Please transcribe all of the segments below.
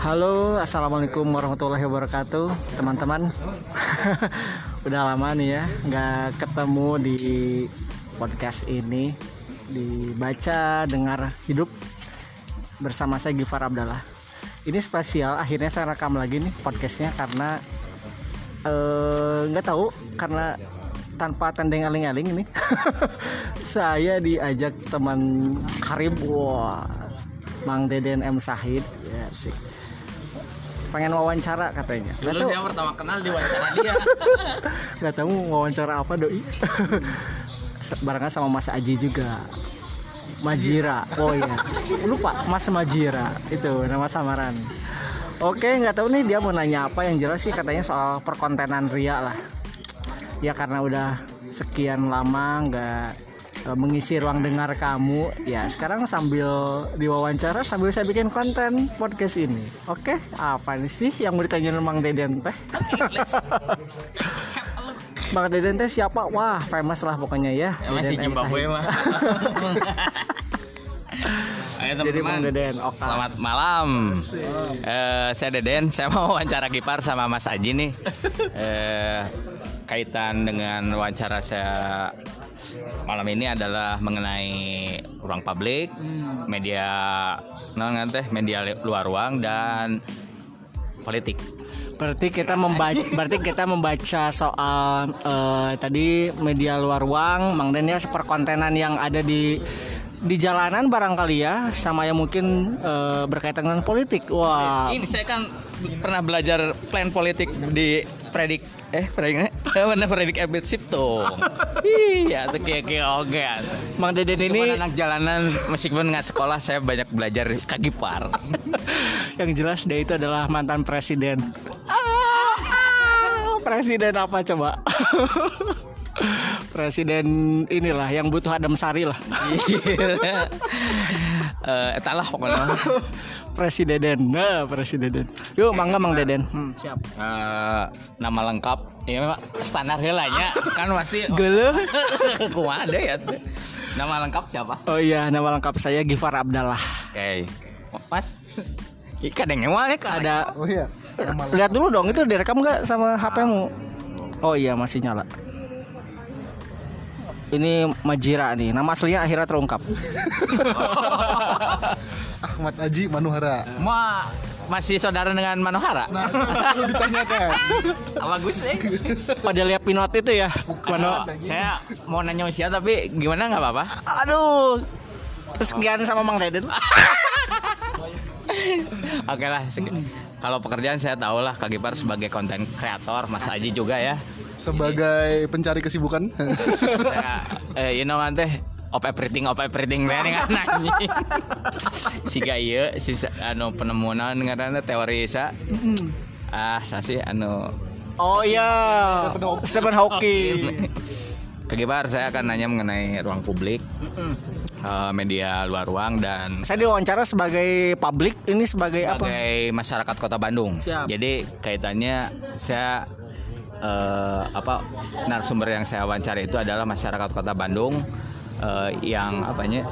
Halo, assalamualaikum warahmatullahi wabarakatuh, teman-teman. Udah lama nih ya, nggak ketemu di podcast ini, dibaca dengar hidup bersama saya Gifar Abdallah. Ini spesial, akhirnya saya rekam lagi nih podcastnya karena eh, nggak tahu karena tanpa tendeng aling-aling ini saya diajak teman karib. Wah Mang Deden M. Sahid. Ya sih pengen wawancara katanya. Dulu tahu. saya pertama kenal di wawancara dia. nggak tahu mau wawancara apa doi. Barengan sama Mas Aji juga. Majira. Oh iya. Lupa Mas Majira. Itu nama samaran. Oke nggak tahu nih dia mau nanya apa. Yang jelas sih katanya soal perkontenan Ria lah. Ya karena udah sekian lama nggak eh, mengisi ruang dengar kamu ya sekarang sambil diwawancara sambil saya bikin konten podcast ini oke apa nih sih yang mau ditanyain Mang Deden teh Bang Deden teh siapa? Wah, famous lah pokoknya ya. Ya, masih. Zimbabwe mah. Ayo Jadi Bang teman-teman. Deden, oke. Selamat malam. Eh, saya Deden. Saya mau wawancara Gipar sama Mas Aji nih. Eh, kaitan dengan wawancara saya malam ini adalah mengenai ruang publik, media, nah, teh media luar ruang dan politik. Berarti kita membaca berarti kita membaca soal eh, tadi media luar ruang, Mang Den ya perkontenan yang ada di di jalanan barangkali ya sama yang mungkin eh, berkaitan dengan politik. Wah. Ini saya kan pernah belajar plan politik di predik eh predik eh mana predik Ebit Sipto. Iya, tuh kayak kayak oke. Mang Deden Ini ini anak jalanan meskipun nggak sekolah saya banyak belajar kagipar. yang jelas dia itu adalah mantan presiden. Ah, ah, presiden apa coba? presiden inilah yang butuh adem sari lah. Eh, etalah pokoknya. presiden, nah presiden. Yuk, mangga Mang Deden. Hmm, siap. Eh, nama lengkap ya memang standar helanya kan pasti Gele. kumaha deh ya nama lengkap siapa Oh iya, nama lengkap saya Gifar Abdallah. oke mas ikan yang nyewa ya Kak? Ada Oh iya. lihat dulu dong itu direkam nggak sama HP-mu? Oh iya masih nyala. Ini Majira nih, nama aslinya akhirnya terungkap. Ahmad Aji Manuhara. Ma masih saudara dengan Manohara? Nah, perlu ditanyakan. Bagus eh. Pada lihat pinot itu ya. Mano. Saya mau nanya usia tapi gimana nggak apa-apa? Aduh. Sekian sama Mang Deden. Oke lah. Kalau pekerjaan saya tahu lah Kak Gipar sebagai konten kreator, Mas Aji juga ya. Sebagai pencari kesibukan. Saya, eh, you know teh of everything of everything teh kan anjing. Siga ieu si anu penemuan ngaranna teori sa. Ah, sa sih anu Oh iya. Stephen Hawking. Kak Gipar saya akan nanya mengenai ruang publik. eh, media luar ruang dan Saya diwawancara sebagai publik, ini sebagai, apa? sebagai masyarakat Kota Bandung. Siap. Jadi kaitannya saya eh, apa narasumber yang saya wawancara itu adalah masyarakat Kota Bandung eh, yang apanya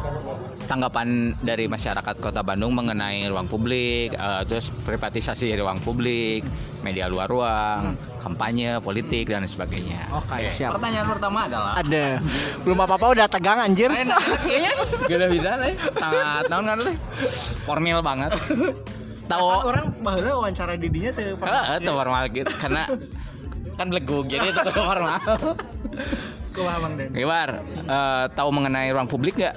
tanggapan dari masyarakat Kota Bandung mengenai ruang publik, eh, terus privatisasi ruang publik, media luar ruang, kampanye politik dan sebagainya. Oke, siap. Pertanyaan pertama adalah? Ada. Belum apa-apa udah tegang anjir. Kayaknya gak ada bisa lah sangat naon kan leh formal banget. Tahu. orang baheula wawancara didinya teh Heeh, formal gitu. Karena kan belegug jadi itu formal Kumaha Mang Den? Gimar, eh, tahu mengenai ruang publik nggak?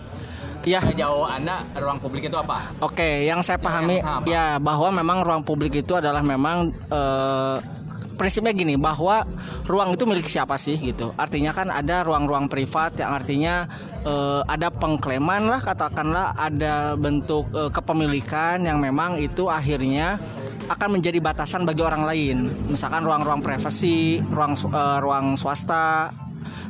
Iya. Jauh anda ruang publik itu apa? Oke, yang saya pahami Apa? ya bahwa memang ruang publik itu adalah memang eh, prinsipnya gini bahwa ruang itu milik siapa sih gitu. Artinya kan ada ruang-ruang privat yang artinya eh, ada pengklaiman lah katakanlah ada bentuk eh, kepemilikan yang memang itu akhirnya akan menjadi batasan bagi orang lain. Misalkan ruang-ruang privasi, ruang eh, ruang swasta.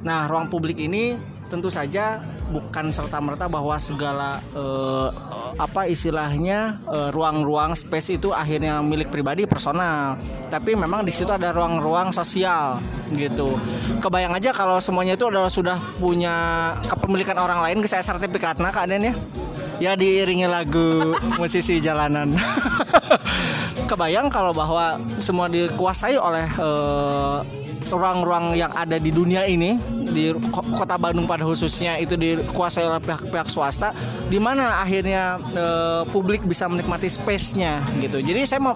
Nah, ruang publik ini tentu saja bukan serta merta bahwa segala eh, apa istilahnya eh, ruang-ruang space itu akhirnya milik pribadi personal. Tapi memang di situ ada ruang-ruang sosial gitu. Kebayang aja kalau semuanya itu adalah sudah punya kepemilikan orang lain saya sertifikatnya keadaan ya? Ya diiringi lagu musisi jalanan. Kebayang kalau bahwa semua dikuasai oleh eh, ruang-ruang yang ada di dunia ini di ko- kota Bandung pada khususnya itu dikuasai oleh pihak-pihak swasta di mana akhirnya eh, publik bisa menikmati space-nya gitu. Jadi saya mau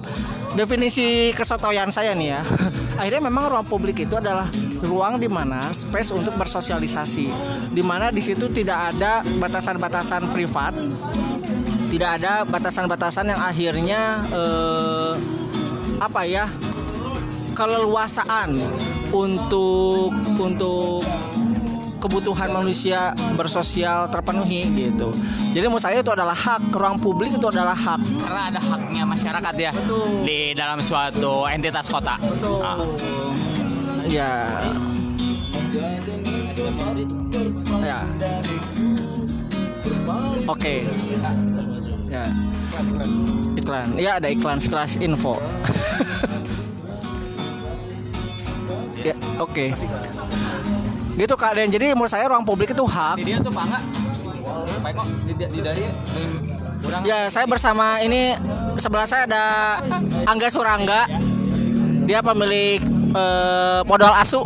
definisi kesotoyan saya nih ya akhirnya memang ruang publik itu adalah ruang di mana space untuk bersosialisasi di mana di situ tidak ada batasan-batasan privat tidak ada batasan-batasan yang akhirnya eh, apa ya keleluasaan untuk untuk kebutuhan manusia bersosial terpenuhi gitu. Jadi menurut saya itu adalah hak ruang publik itu adalah hak. Karena ada haknya masyarakat ya Betul. di dalam suatu entitas kota. Ah. Ya. Ya. Oke. Ya. Iklan. Ya ada iklan sekelas info. ya, oke. Gitu Kak Dan jadi menurut saya ruang publik itu hak. Di dia tuh bangga. Baik kok di, dari Ya, saya bersama ini sebelah saya ada Angga Surangga. Dia pemilik eh, Podol Asu.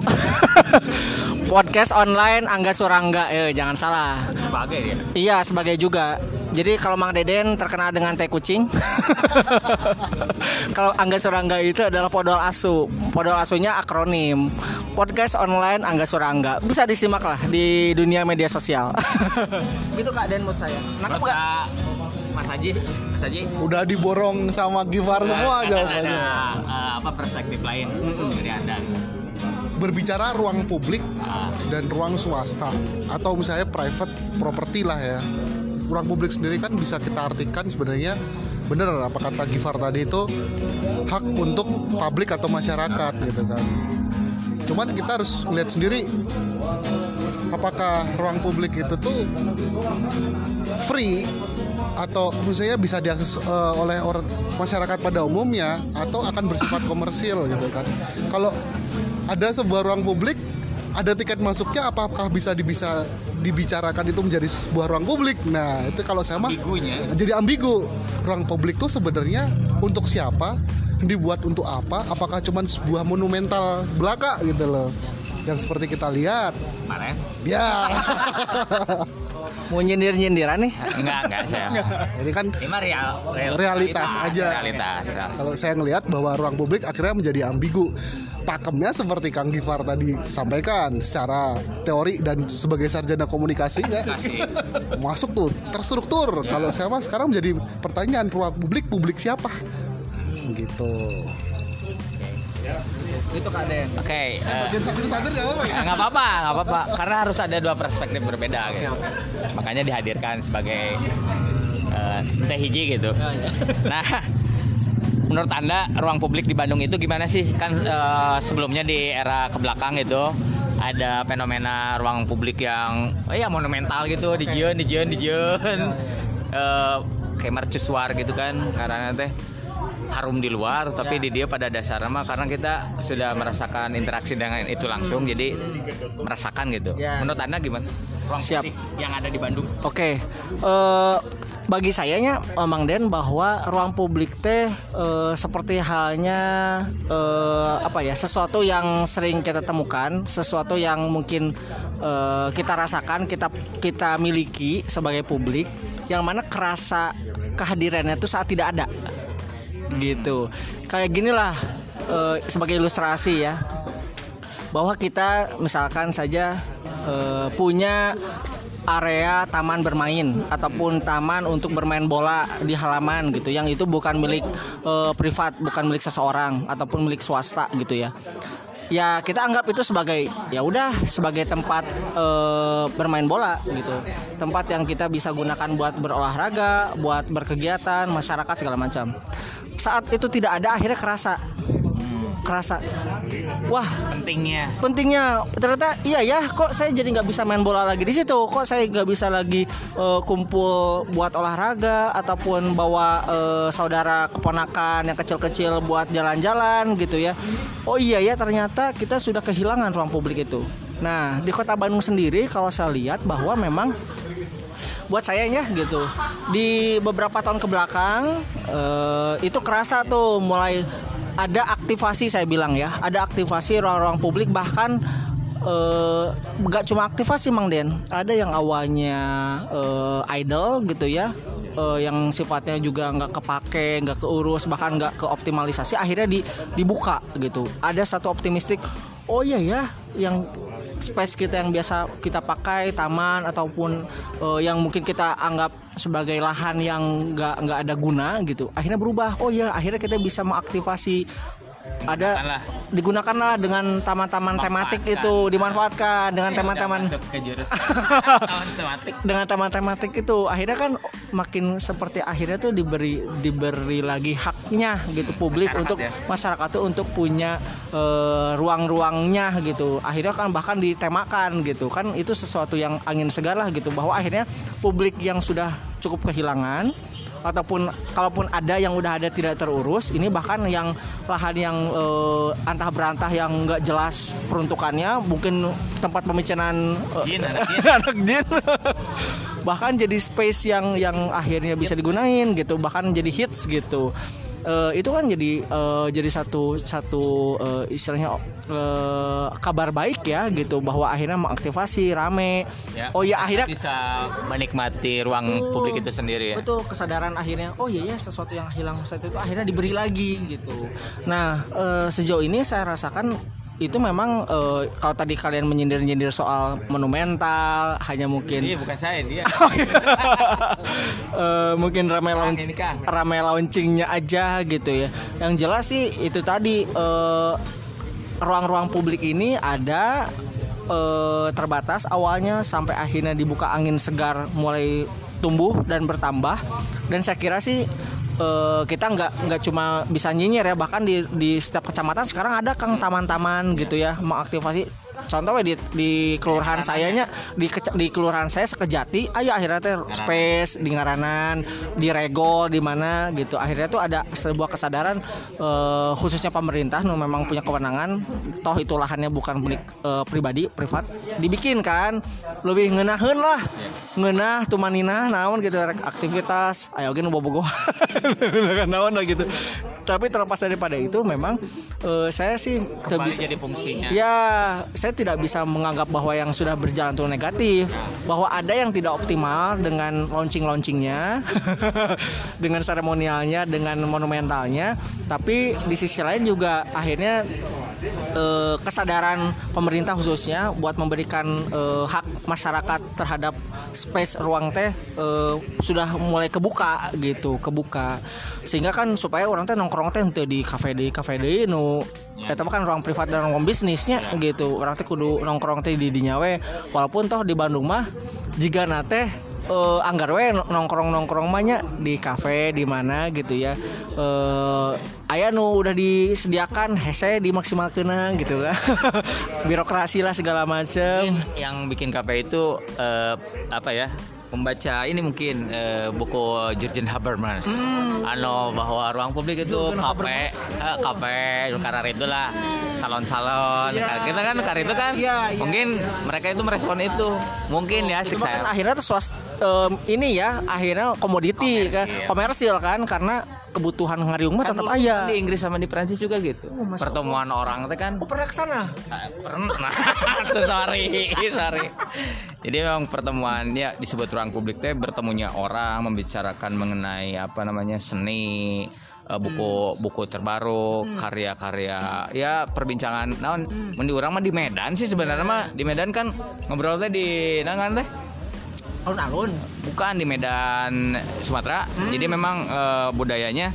Podcast online Angga Surangga. Eh, jangan salah. sebagai ya. Iya, sebagai juga. Jadi kalau Mang Deden terkenal dengan teh kucing. kalau Angga Surangga itu adalah Podol Asu. Podol Asunya akronim. Podcast online Angga Surangga. Bisa disimak lah di dunia media sosial. gitu Kak Den menurut saya. Nangkep nggak? Mas Haji, Mas Haji. Udah diborong sama Gifar semua Kan jawabannya. ada eh, apa perspektif lain dari Anda. Berbicara ruang publik Ah, dan ruang swasta atau misalnya private property lah ya. Ruang publik sendiri kan bisa kita artikan sebenarnya bener apa kata Gifar tadi itu hak untuk publik atau masyarakat gitu kan. Cuman kita harus lihat sendiri apakah ruang publik itu tuh free atau misalnya bisa diakses eh, oleh orang masyarakat pada umumnya atau akan bersifat komersil gitu kan. Kalau ada sebuah ruang publik ada tiket masuknya apakah bisa bisa dibicarakan itu menjadi sebuah ruang publik. Nah, itu kalau saya mah Ambigunya. jadi ambigu. Ruang publik tuh sebenarnya untuk siapa? Dibuat untuk apa? Apakah cuman sebuah monumental belaka gitu loh. Yang seperti kita lihat. kemarin Ya. Mau nyindir-nyindiran nih? enggak enggak saya. Ini kan Ini real, real- Realitas aja. Realitas. kalau saya ngelihat bahwa ruang publik akhirnya menjadi ambigu. Pakemnya seperti Kang Gifar tadi sampaikan secara teori dan sebagai sarjana komunikasi ya masuk tuh terstruktur. Kalau saya mah sekarang menjadi pertanyaan ruang publik publik siapa? Gitu. Itu Kak Den. Oke, eh, Bagian sadar-sadar ya apa ya? nggak apa-apa, nggak apa-apa. Karena harus ada dua perspektif berbeda gitu. Makanya dihadirkan sebagai eh, teh hiji gitu. Nah, menurut anda ruang publik di Bandung itu gimana sih? Kan eh, sebelumnya di era ke belakang itu ada fenomena ruang publik yang oh ya monumental gitu, di Jion, di Jion, di Jion. Eh, kayak mercusuar gitu kan karena teh harum di luar tapi di dia pada dasarnya mah karena kita sudah merasakan interaksi dengan itu langsung jadi merasakan gitu. Ya. Menurut Anda gimana? Ruang Siap. yang ada di Bandung. Oke, eh, bagi sayanya Mang Den bahwa ruang publik teh eh, seperti halnya eh, apa ya sesuatu yang sering kita temukan, sesuatu yang mungkin eh, kita rasakan, kita kita miliki sebagai publik, yang mana kerasa kehadirannya itu saat tidak ada, gitu. Kayak ginilah eh, sebagai ilustrasi ya. Bahwa kita misalkan saja eh, punya area taman bermain ataupun taman untuk bermain bola di halaman gitu yang itu bukan milik eh, privat bukan milik seseorang ataupun milik swasta gitu ya. Ya kita anggap itu sebagai ya udah sebagai tempat eh, bermain bola gitu. Tempat yang kita bisa gunakan buat berolahraga buat berkegiatan masyarakat segala macam saat itu tidak ada akhirnya kerasa. Kerasa. Wah. Pentingnya. Pentingnya. Ternyata iya ya kok saya jadi nggak bisa main bola lagi di situ? Kok saya nggak bisa lagi eh, kumpul buat olahraga ataupun bawa eh, saudara keponakan yang kecil-kecil buat jalan-jalan gitu ya? Oh iya ya ternyata kita sudah kehilangan ruang publik itu. Nah di kota Bandung sendiri kalau saya lihat bahwa memang buat sayanya gitu. Di beberapa tahun ke belakang eh, itu kerasa tuh mulai ada aktivasi saya bilang ya. Ada aktivasi ruang-ruang publik bahkan eh, nggak cuma aktivasi Mang Den. Ada yang awalnya eh, idle gitu ya. Eh, yang sifatnya juga nggak kepake nggak keurus bahkan nggak keoptimalisasi akhirnya di, dibuka gitu. Ada satu optimistik oh iya ya yang space kita yang biasa kita pakai taman ataupun eh, yang mungkin kita anggap sebagai lahan yang nggak nggak ada guna gitu akhirnya berubah. Oh ya akhirnya kita bisa mengaktifasi ada Gunakanlah. digunakanlah dengan taman-taman tematik Manfaatkan. itu dimanfaatkan dengan Udah teman-teman tematik. dengan taman tematik itu akhirnya kan makin seperti akhirnya tuh diberi diberi lagi haknya gitu publik Masyarakat untuk ya. masyarakat tuh untuk punya eh, ruang-ruangnya gitu akhirnya kan bahkan ditemakan gitu kan itu sesuatu yang angin segar lah gitu bahwa akhirnya publik yang sudah cukup kehilangan ataupun kalaupun ada yang udah ada tidak terurus ini bahkan yang lahan yang eh, antah berantah yang nggak jelas peruntukannya mungkin tempat pemicanan eh, Jin, anak jin. anak jin. Bahkan jadi space yang yang akhirnya bisa digunain gitu bahkan jadi hits gitu Eh, itu kan jadi eh, jadi satu satu eh, istilahnya eh, kabar baik ya gitu bahwa akhirnya mengaktifasi rame Ya, oh ya akhirnya bisa menikmati ruang Betul. publik itu sendiri ya. Betul, kesadaran akhirnya oh iya ya sesuatu yang hilang saat itu akhirnya diberi lagi gitu. Nah, eh, sejauh ini saya rasakan itu memang eh, kalau tadi kalian menyindir-nyindir soal monumental hanya mungkin Ini bukan saya dia. eh, mungkin ramai launch ramai launchingnya aja gitu ya. Yang jelas sih itu tadi eh, ruang-ruang publik ini ada eh, terbatas awalnya sampai akhirnya dibuka angin segar mulai tumbuh dan bertambah dan saya kira sih eh, kita nggak nggak cuma bisa nyinyir ya bahkan di di setiap kecamatan sekarang ada kang taman-taman gitu ya mengaktifasi contohnya di di kelurahan sayanya di di kelurahan saya sekejati ayo akhirnya teh space di ngaranan di regol di mana gitu. Akhirnya tuh ada sebuah kesadaran eh, khususnya pemerintah nu memang punya kewenangan toh itu lahannya bukan milik eh, pribadi privat dibikin kan. Lebih ngenaheun lah. Ngeunah tumanina naon gitu aktivitas. Ayo ge nu bobogoh naon lah gitu. Tapi terlepas daripada itu memang eh, saya sih teu Kembali bisa jadi fungsinya. Ya, saya tidak bisa menganggap bahwa yang sudah berjalan itu negatif, bahwa ada yang tidak optimal dengan launching-launchingnya, dengan seremonialnya, dengan monumentalnya, tapi di sisi lain juga akhirnya eh, kesadaran pemerintah khususnya buat memberikan eh, hak masyarakat terhadap space ruang teh eh, sudah mulai kebuka gitu, kebuka. Sehingga kan supaya orang teh nongkrong teh di kafe di kafe deui nu eta mah kan ruang privat dan ruang bisnisnya gitu. Orang teh kudu nongkrong teh di dinya we. Walaupun toh di Bandung mah jika nate eh, anggar we nongkrong nongkrong mahnya di kafe di mana gitu ya eh aya nu udah disediakan hese dimaksimalkeun gitu kan birokrasi lah segala macem yang bikin KP itu eh, apa ya? Membaca ini mungkin eh, buku Jurgen Habermas. Ano bahwa ruang publik itu Hmm. Kafe, eh, kafe, karena itulah salon-salon. Iya. Kita kan karena itu kan Iya, iya. mungkin mereka itu merespon itu. Mungkin ya itu kan saya. akhirnya tuh swast em, ini ya akhirnya komoditi kan. Komersil. komersil kan karena kebutuhan ngariung mah Kan tetap dulu aya Di Inggris sama di Prancis juga gitu. Masya Pertemuan orang itu kan oh pernah ke sana Ah, pernah. Tuh sorry sorry. Jadi memang pertemuan ya disebut ruang publik teh bertemunya orang membicarakan mengenai apa namanya seni eh, buku buku terbaru karya-karya ya perbincangan. Naon di urang mah di Medan sih sebenarnya mah. Di Medan kan ngobrol teh di nangan teh alun-alun. Bukan di Medan Sumatera. Jadi memang eh, budayanya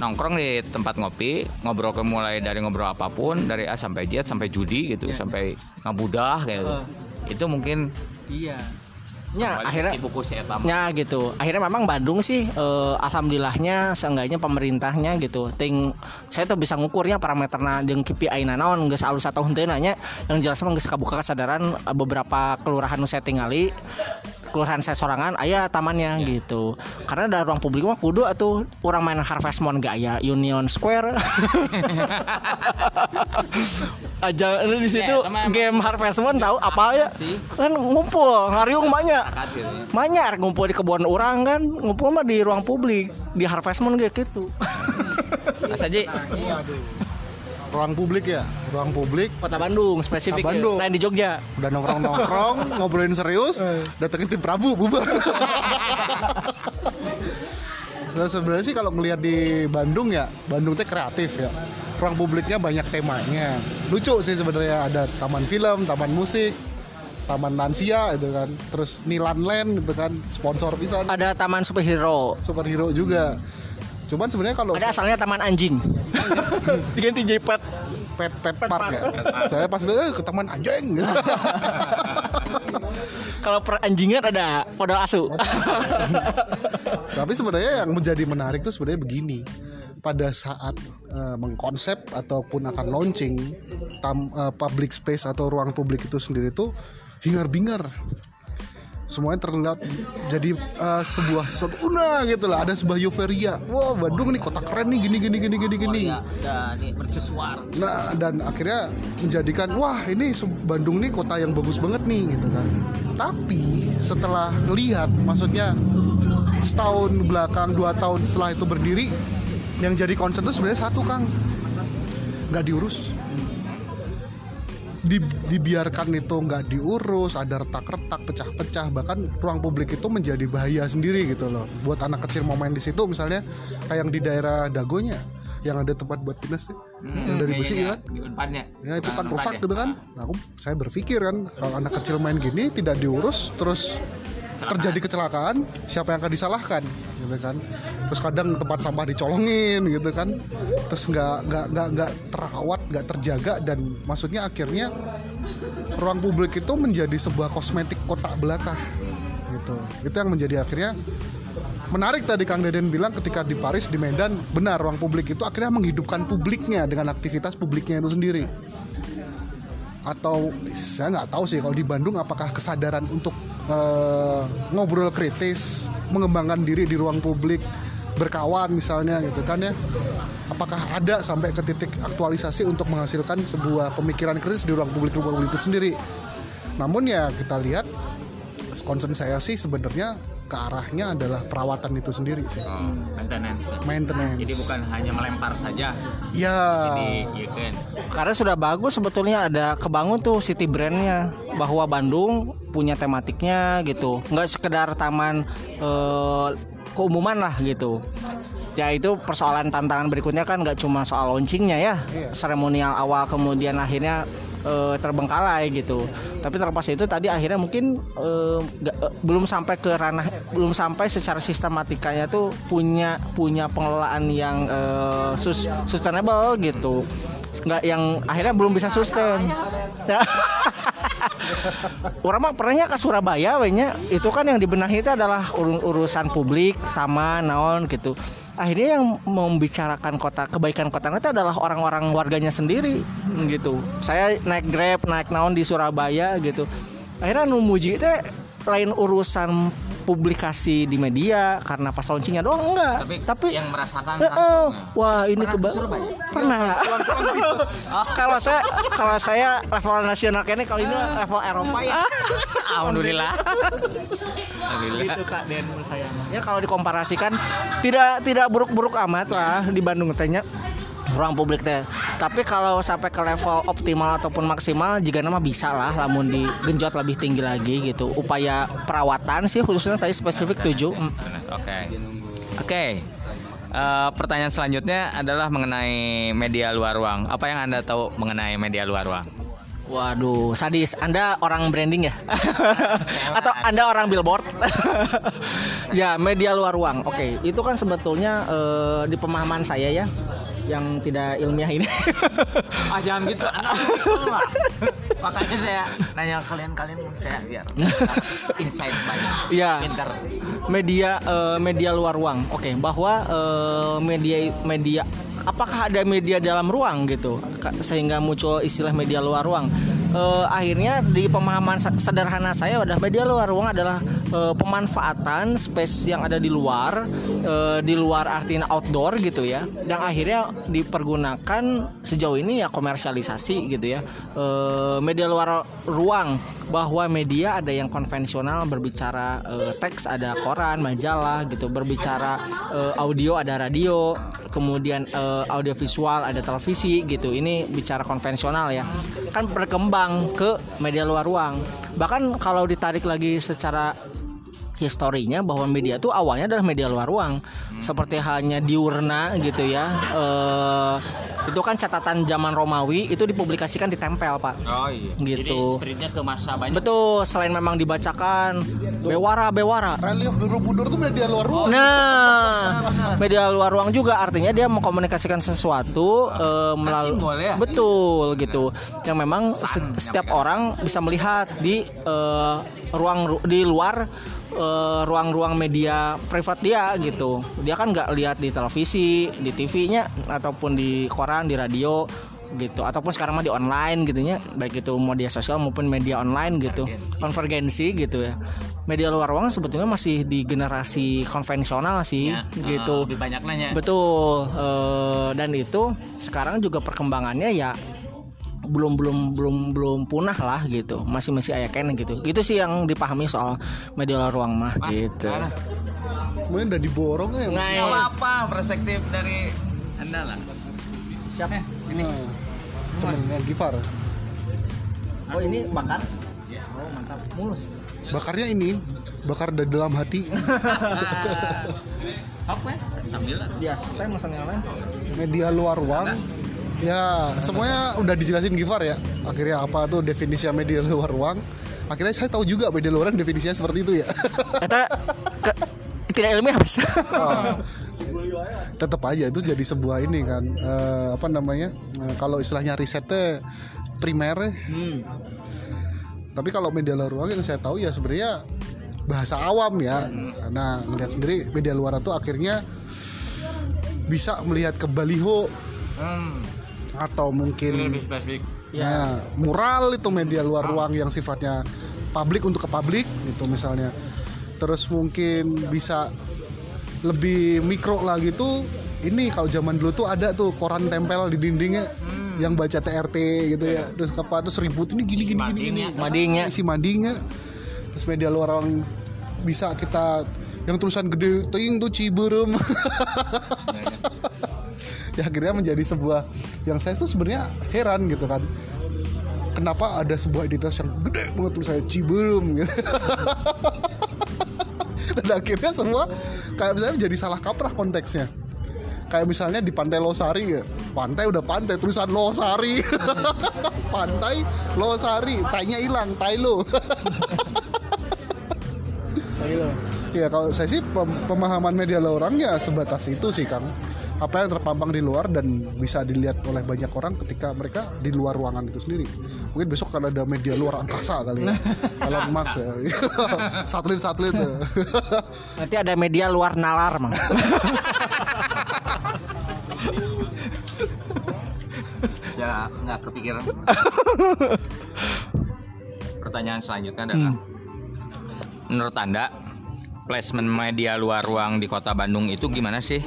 nongkrong di tempat ngopi ngobrol ke mulai dari ngobrol apa pun dari A sampai Z sampai judi gitu sampai ngabudah gitu. Itu mungkin iya. Ya akhirnya buku. Ya gitu. Akhirnya memang Bandung sih eh, alhamdulillahnya seenggaknya pemerintahnya gitu. Ting saya tuh bisa ngukurnya parameterna jeung KPI na naon geus alus atau henteu nanya. Yang jelas mah geus kabuka kesadaran eh, beberapa kelurahan nu saya tingali kelurahan saya sorangan aya tamannya gitu. Karena ada ruang publik mah kudu atau orang main Harvest Moon gak ya? Union Square. Aja di situ emang- game Harvest Moon tahu apa ya? kan ngumpul ngariung banyak. Ya. banyak ngumpul di kebun orang kan ngumpul mah di ruang publik di Harvest Moon kayak gitu. Mas Haji, ruang publik ya? Ruang publik. Kota Bandung spesifik Kota Bandung. lain di Jogja. Udah nongkrong nongkrong ngobrolin serius datengin tim Prabu bubar. Nah, sebenarnya sih kalau ngelihat di Bandung ya Bandung teh kreatif ya. Ruang publiknya banyak temanya. Lucu sih sebenarnya ada taman film taman musik taman lansia gitu kan. Terus Nilan Land gitu kan sponsor bisa. Ada Taman Superhero. Superhero juga cuman sebenarnya kalau ada asalnya Taman Anjing. Diganti jadi pet pet pet park ya. Saya pas lihat eh, ke taman anjing. Kalau per anjingan ada podol asu. Tapi sebenarnya yang menjadi menarik tuh sebenarnya begini. Pada saat eh, mengkonsep ataupun akan launching tam, eh, public space atau ruang publik itu sendiri tuh hingar-bingar. Semuanya terlihat jadi eh, sebuah sesuatu una gitu lah, ada sebuah euforia. Wah, Bandung nih kota keren nih gini gini gini gini gini. Nah, dan akhirnya menjadikan wah ini Bandung nih kota yang bagus banget nih gitu kan. Tapi setelah ngelihat maksudnya setahun belakang dua tahun setelah itu berdiri yang jadi concern itu sebenarnya satu Kang nggak diurus Di- dibiarkan itu nggak diurus ada retak-retak pecah-pecah bahkan ruang publik itu menjadi bahaya sendiri gitu loh. Buat anak kecil mau main di situ misalnya kayak yang di daerah Dagonya yang ada tempat buat fitness tuh yang dari besi kan? Di depannya. ya itu kan Nah, rusak depan gitu kan. Nah, aku saya berpikir kan kalau anak kecil main gini tidak diurus terus terjadi kecelakaan siapa yang akan disalahkan gitu kan. Terus kadang tempat sampah dicolongin gitu kan. Terus nggak nggak nggak nggak terawat nggak terjaga dan maksudnya akhirnya ruang publik itu menjadi sebuah kosmetik kotak belaka gitu. Itu yang menjadi akhirnya menarik tadi Kang Deden bilang ketika di Paris di Medan benar ruang publik itu akhirnya menghidupkan publiknya dengan aktivitas publiknya itu sendiri atau saya nggak tahu sih kalau di Bandung apakah kesadaran untuk eh, ngobrol kritis mengembangkan diri di ruang publik berkawan misalnya gitu kan ya? Apakah ada sampai ke titik aktualisasi untuk menghasilkan sebuah pemikiran kritis di ruang publik ruang publik itu sendiri? Namun ya kita lihat concern saya sih sebenarnya ke arahnya adalah perawatan itu sendiri sih. Oh, maintenance. maintenance. Jadi bukan hanya melempar saja. Ya di gitu kan. karena sudah bagus sebetulnya ada kebangun tuh city brandnya bahwa Bandung punya tematiknya gitu. Nggak sekedar taman eh, keumuman lah gitu. Ya itu persoalan tantangan berikutnya kan nggak cuma soal launchingnya ya. Seremonial awal kemudian akhirnya eh, terbengkalai gitu. Tapi terlepas itu tadi akhirnya mungkin eh, nggak- eh, belum sampai ke ranah belum sampai secara sistematikanya tuh punya punya pengelolaan yang eh, sus- sustainable gitu. Nggak yang akhirnya belum bisa sustain. Orang mah pernahnya ke Surabaya wenya itu kan yang dibenahi itu adalah ur- urusan publik taman naon gitu akhirnya yang membicarakan kota kebaikan kota itu adalah orang-orang warganya sendiri gitu. Saya naik grab naik naon di Surabaya gitu. Akhirnya nu muji teh lain urusan publikasi di media karena pas launchingnya doang enggak. Tapi, tapi yang merasakan eh, langsung. wah ini keba Surabaya? pernah. Kalau saya kalau saya level nasional kayaknya kalau ini level Eropa ya. Alhamdulillah. Gitu kak Den menurut saya. Ya kalau dikomparasikan tidak tidak buruk-buruk amat lah di Bandung tehnya ruang publik teh tapi kalau sampai ke level optimal ataupun maksimal jika nama bisa lah lamun digenjot lebih tinggi lagi gitu upaya perawatan sih khususnya tadi spesifik tujuh mm. Oke. Oke. Eh, pertanyaan selanjutnya adalah mengenai media luar ruang. Apa yang Anda tahu mengenai media luar ruang? Waduh, sadis. Anda orang branding ya? Atau Anda orang billboard? ya, media luar ruang. Oke, itu kan sebetulnya eh, di pemahaman saya ya yang tidak ilmiah ini. Ah jangan gitu, lah. Makanya saya nanya kalian-kalian saya biar insight banyak. Iya. Pinter. media eh, media luar ruang. Oke, bahwa eh, media media apakah ada media dalam ruang gitu sehingga muncul istilah media luar ruang. Eh, akhirnya di pemahaman sederhana saya adalah media luar ruang adalah eh, pemanfaatan space yang ada di luar eh, di luar artinya outdoor gitu ya. Yang akhirnya dipergunakan sejauh ini ya komersialisasi gitu ya. Eh, media luar ruang bahwa media ada yang konvensional berbicara eh, teks ada koran majalah gitu berbicara eh, audio ada radio kemudian eh, audio visual ada televisi gitu. Ini bicara konvensional ya. Kan berkembang ke media luar ruang. Bahkan kalau ditarik lagi secara historinya bahwa media itu awalnya adalah media luar ruang. Seperti halnya diurna gitu ya eh, itu kan catatan zaman Romawi itu dipublikasikan di tempel pak Oh iya. Gitu. spiritnya ke masa banyak. betul selain memang dibacakan bewara bewara Relief Borobudur tuh media luar ruang. Nah, media luar ruang juga artinya dia mengkomunikasikan sesuatu eh, melalui simbol ya? betul gitu. Yang memang se- setiap orang bisa melihat di eh, ruang ru- di luar eh, ruang-ruang media privat dia gitu. Dia kan nggak lihat di televisi, di TV-nya ataupun di koran, di radio gitu. Ataupun sekarang mah di online gitunya baik itu media sosial maupun media online gitu. Konvergensi gitu ya. Media luar ruang sebetulnya masih di generasi konvensional sih Ya, gitu. eh, lebih banyak nanya. betul eh, dan itu sekarang juga perkembangannya ya belum belum belum belum punah lah gitu masih masih ayah kene gitu gitu sih yang dipahami soal media luar ruang mah Mas, gitu Mungkin udah diborong ya. Nah, nggak apa-apa perspektif dari anda lah. siapa Ini. Cuman yang Gifar. oh ini bakar oh mantap mulus Bakarnya ini bakar dari dalam hati. Apa ya? Sambil ya saya pesan yang lain media luar ruang. Ya, semuanya udah dijelasin Gifar ya. Akhirnya apa tuh definisi media luar ruang? Akhirnya saya tahu juga media luar ruang definisinya seperti itu ya. kata ke, tidak ilmiah mas Tetap aja itu jadi sebuah ini kan eh, apa namanya? eh, kalau istilahnya risetnya primer. Hmm. Tapi kalau media luar ruang yang saya tahu ya sebenarnya bahasa awam ya. Nah, melihat sendiri media luar itu akhirnya bisa melihat ke baliho Hmm. Atau mungkin Lebih spesifik. Nah, mural itu media luar ruang yang sifatnya publik untuk ke publik gitu misalnya. Terus mungkin bisa lebih mikro lagi tuh ini kalau zaman dulu tuh ada tuh koran tempel di dindingnya yang baca TRT gitu ya. Terus apa terus ribut ini gini gini gini gini. madingnya Isi madingnya. Terus media luar ruang bisa kita yang tulisan gede ting tuh Ciberem. ya akhirnya menjadi sebuah yang saya tuh sebenarnya heran gitu kan. Kenapa ada sebuah identitas yang gede banget tulisannya Ciberem gitu. Dan akhirnya semua kayak misalnya menjadi salah kaprah konteksnya. Kayak misalnya di pantai Losari ya pantai udah pantai tulisan Losari. Pantai Losari tainya hilang tai lo. Ya kalau saya sih pem- pemahaman media luar orang ya sebatas itu sih kang apa yang terpampang di luar dan bisa dilihat oleh banyak orang ketika mereka di luar ruangan itu sendiri mungkin besok akan ada media luar angkasa kali ya Elon Musk ya satelit satelit ya. nanti ada media luar nalar mang Saya nggak kepikiran. Pertanyaan selanjutnya adalah, menurut anda placement media luar ruang di kota Bandung itu gimana sih?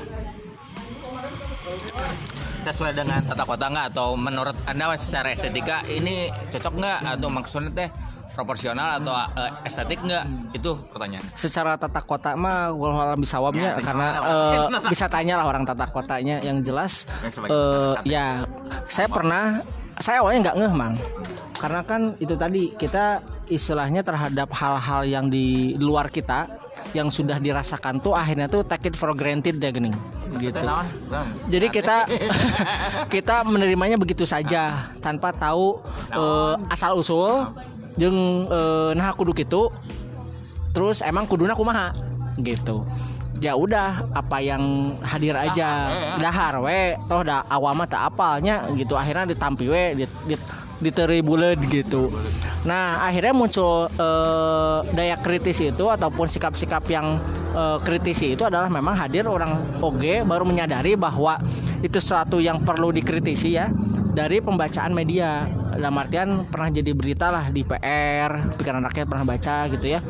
Sesuai dengan tata kota nggak? Atau menurut anda secara estetika ini cocok nggak? Atau maksudnya teh proporsional atau eh, estetik nggak? Itu pertanyaan. secara tata kota mah walau alam bisawabnya Ya, karena eh, bisa tanya lah orang tata kotanya yang jelas. Masyarakat ya saya pernah saya awalnya nggak ngeh mang. Karena kan itu tadi kita istilahnya terhadap hal-hal yang di luar kita yang sudah dirasakan tuh akhirnya tuh take it for granted deh gini gitu. Jadi kita kita menerimanya begitu saja tanpa tahu eh, asal usul. Jeung eh, nah kudu gitu terus emang kuduna kumaha? Gitu. Ya udah apa yang hadir aja. Dahar we. Toh da awama tak apalnya. Gitu akhirnya ditampi we dit, dit, diteri bulet gitu. Nah akhirnya muncul eh, daya kritis itu ataupun sikap-sikap yang eh, kritisi itu adalah memang hadir orang oge baru menyadari bahwa itu sesuatu yang perlu dikritisi ya dari pembacaan media. Dalam artian pernah jadi berita lah di PR pikiran rakyat pernah baca gitu ya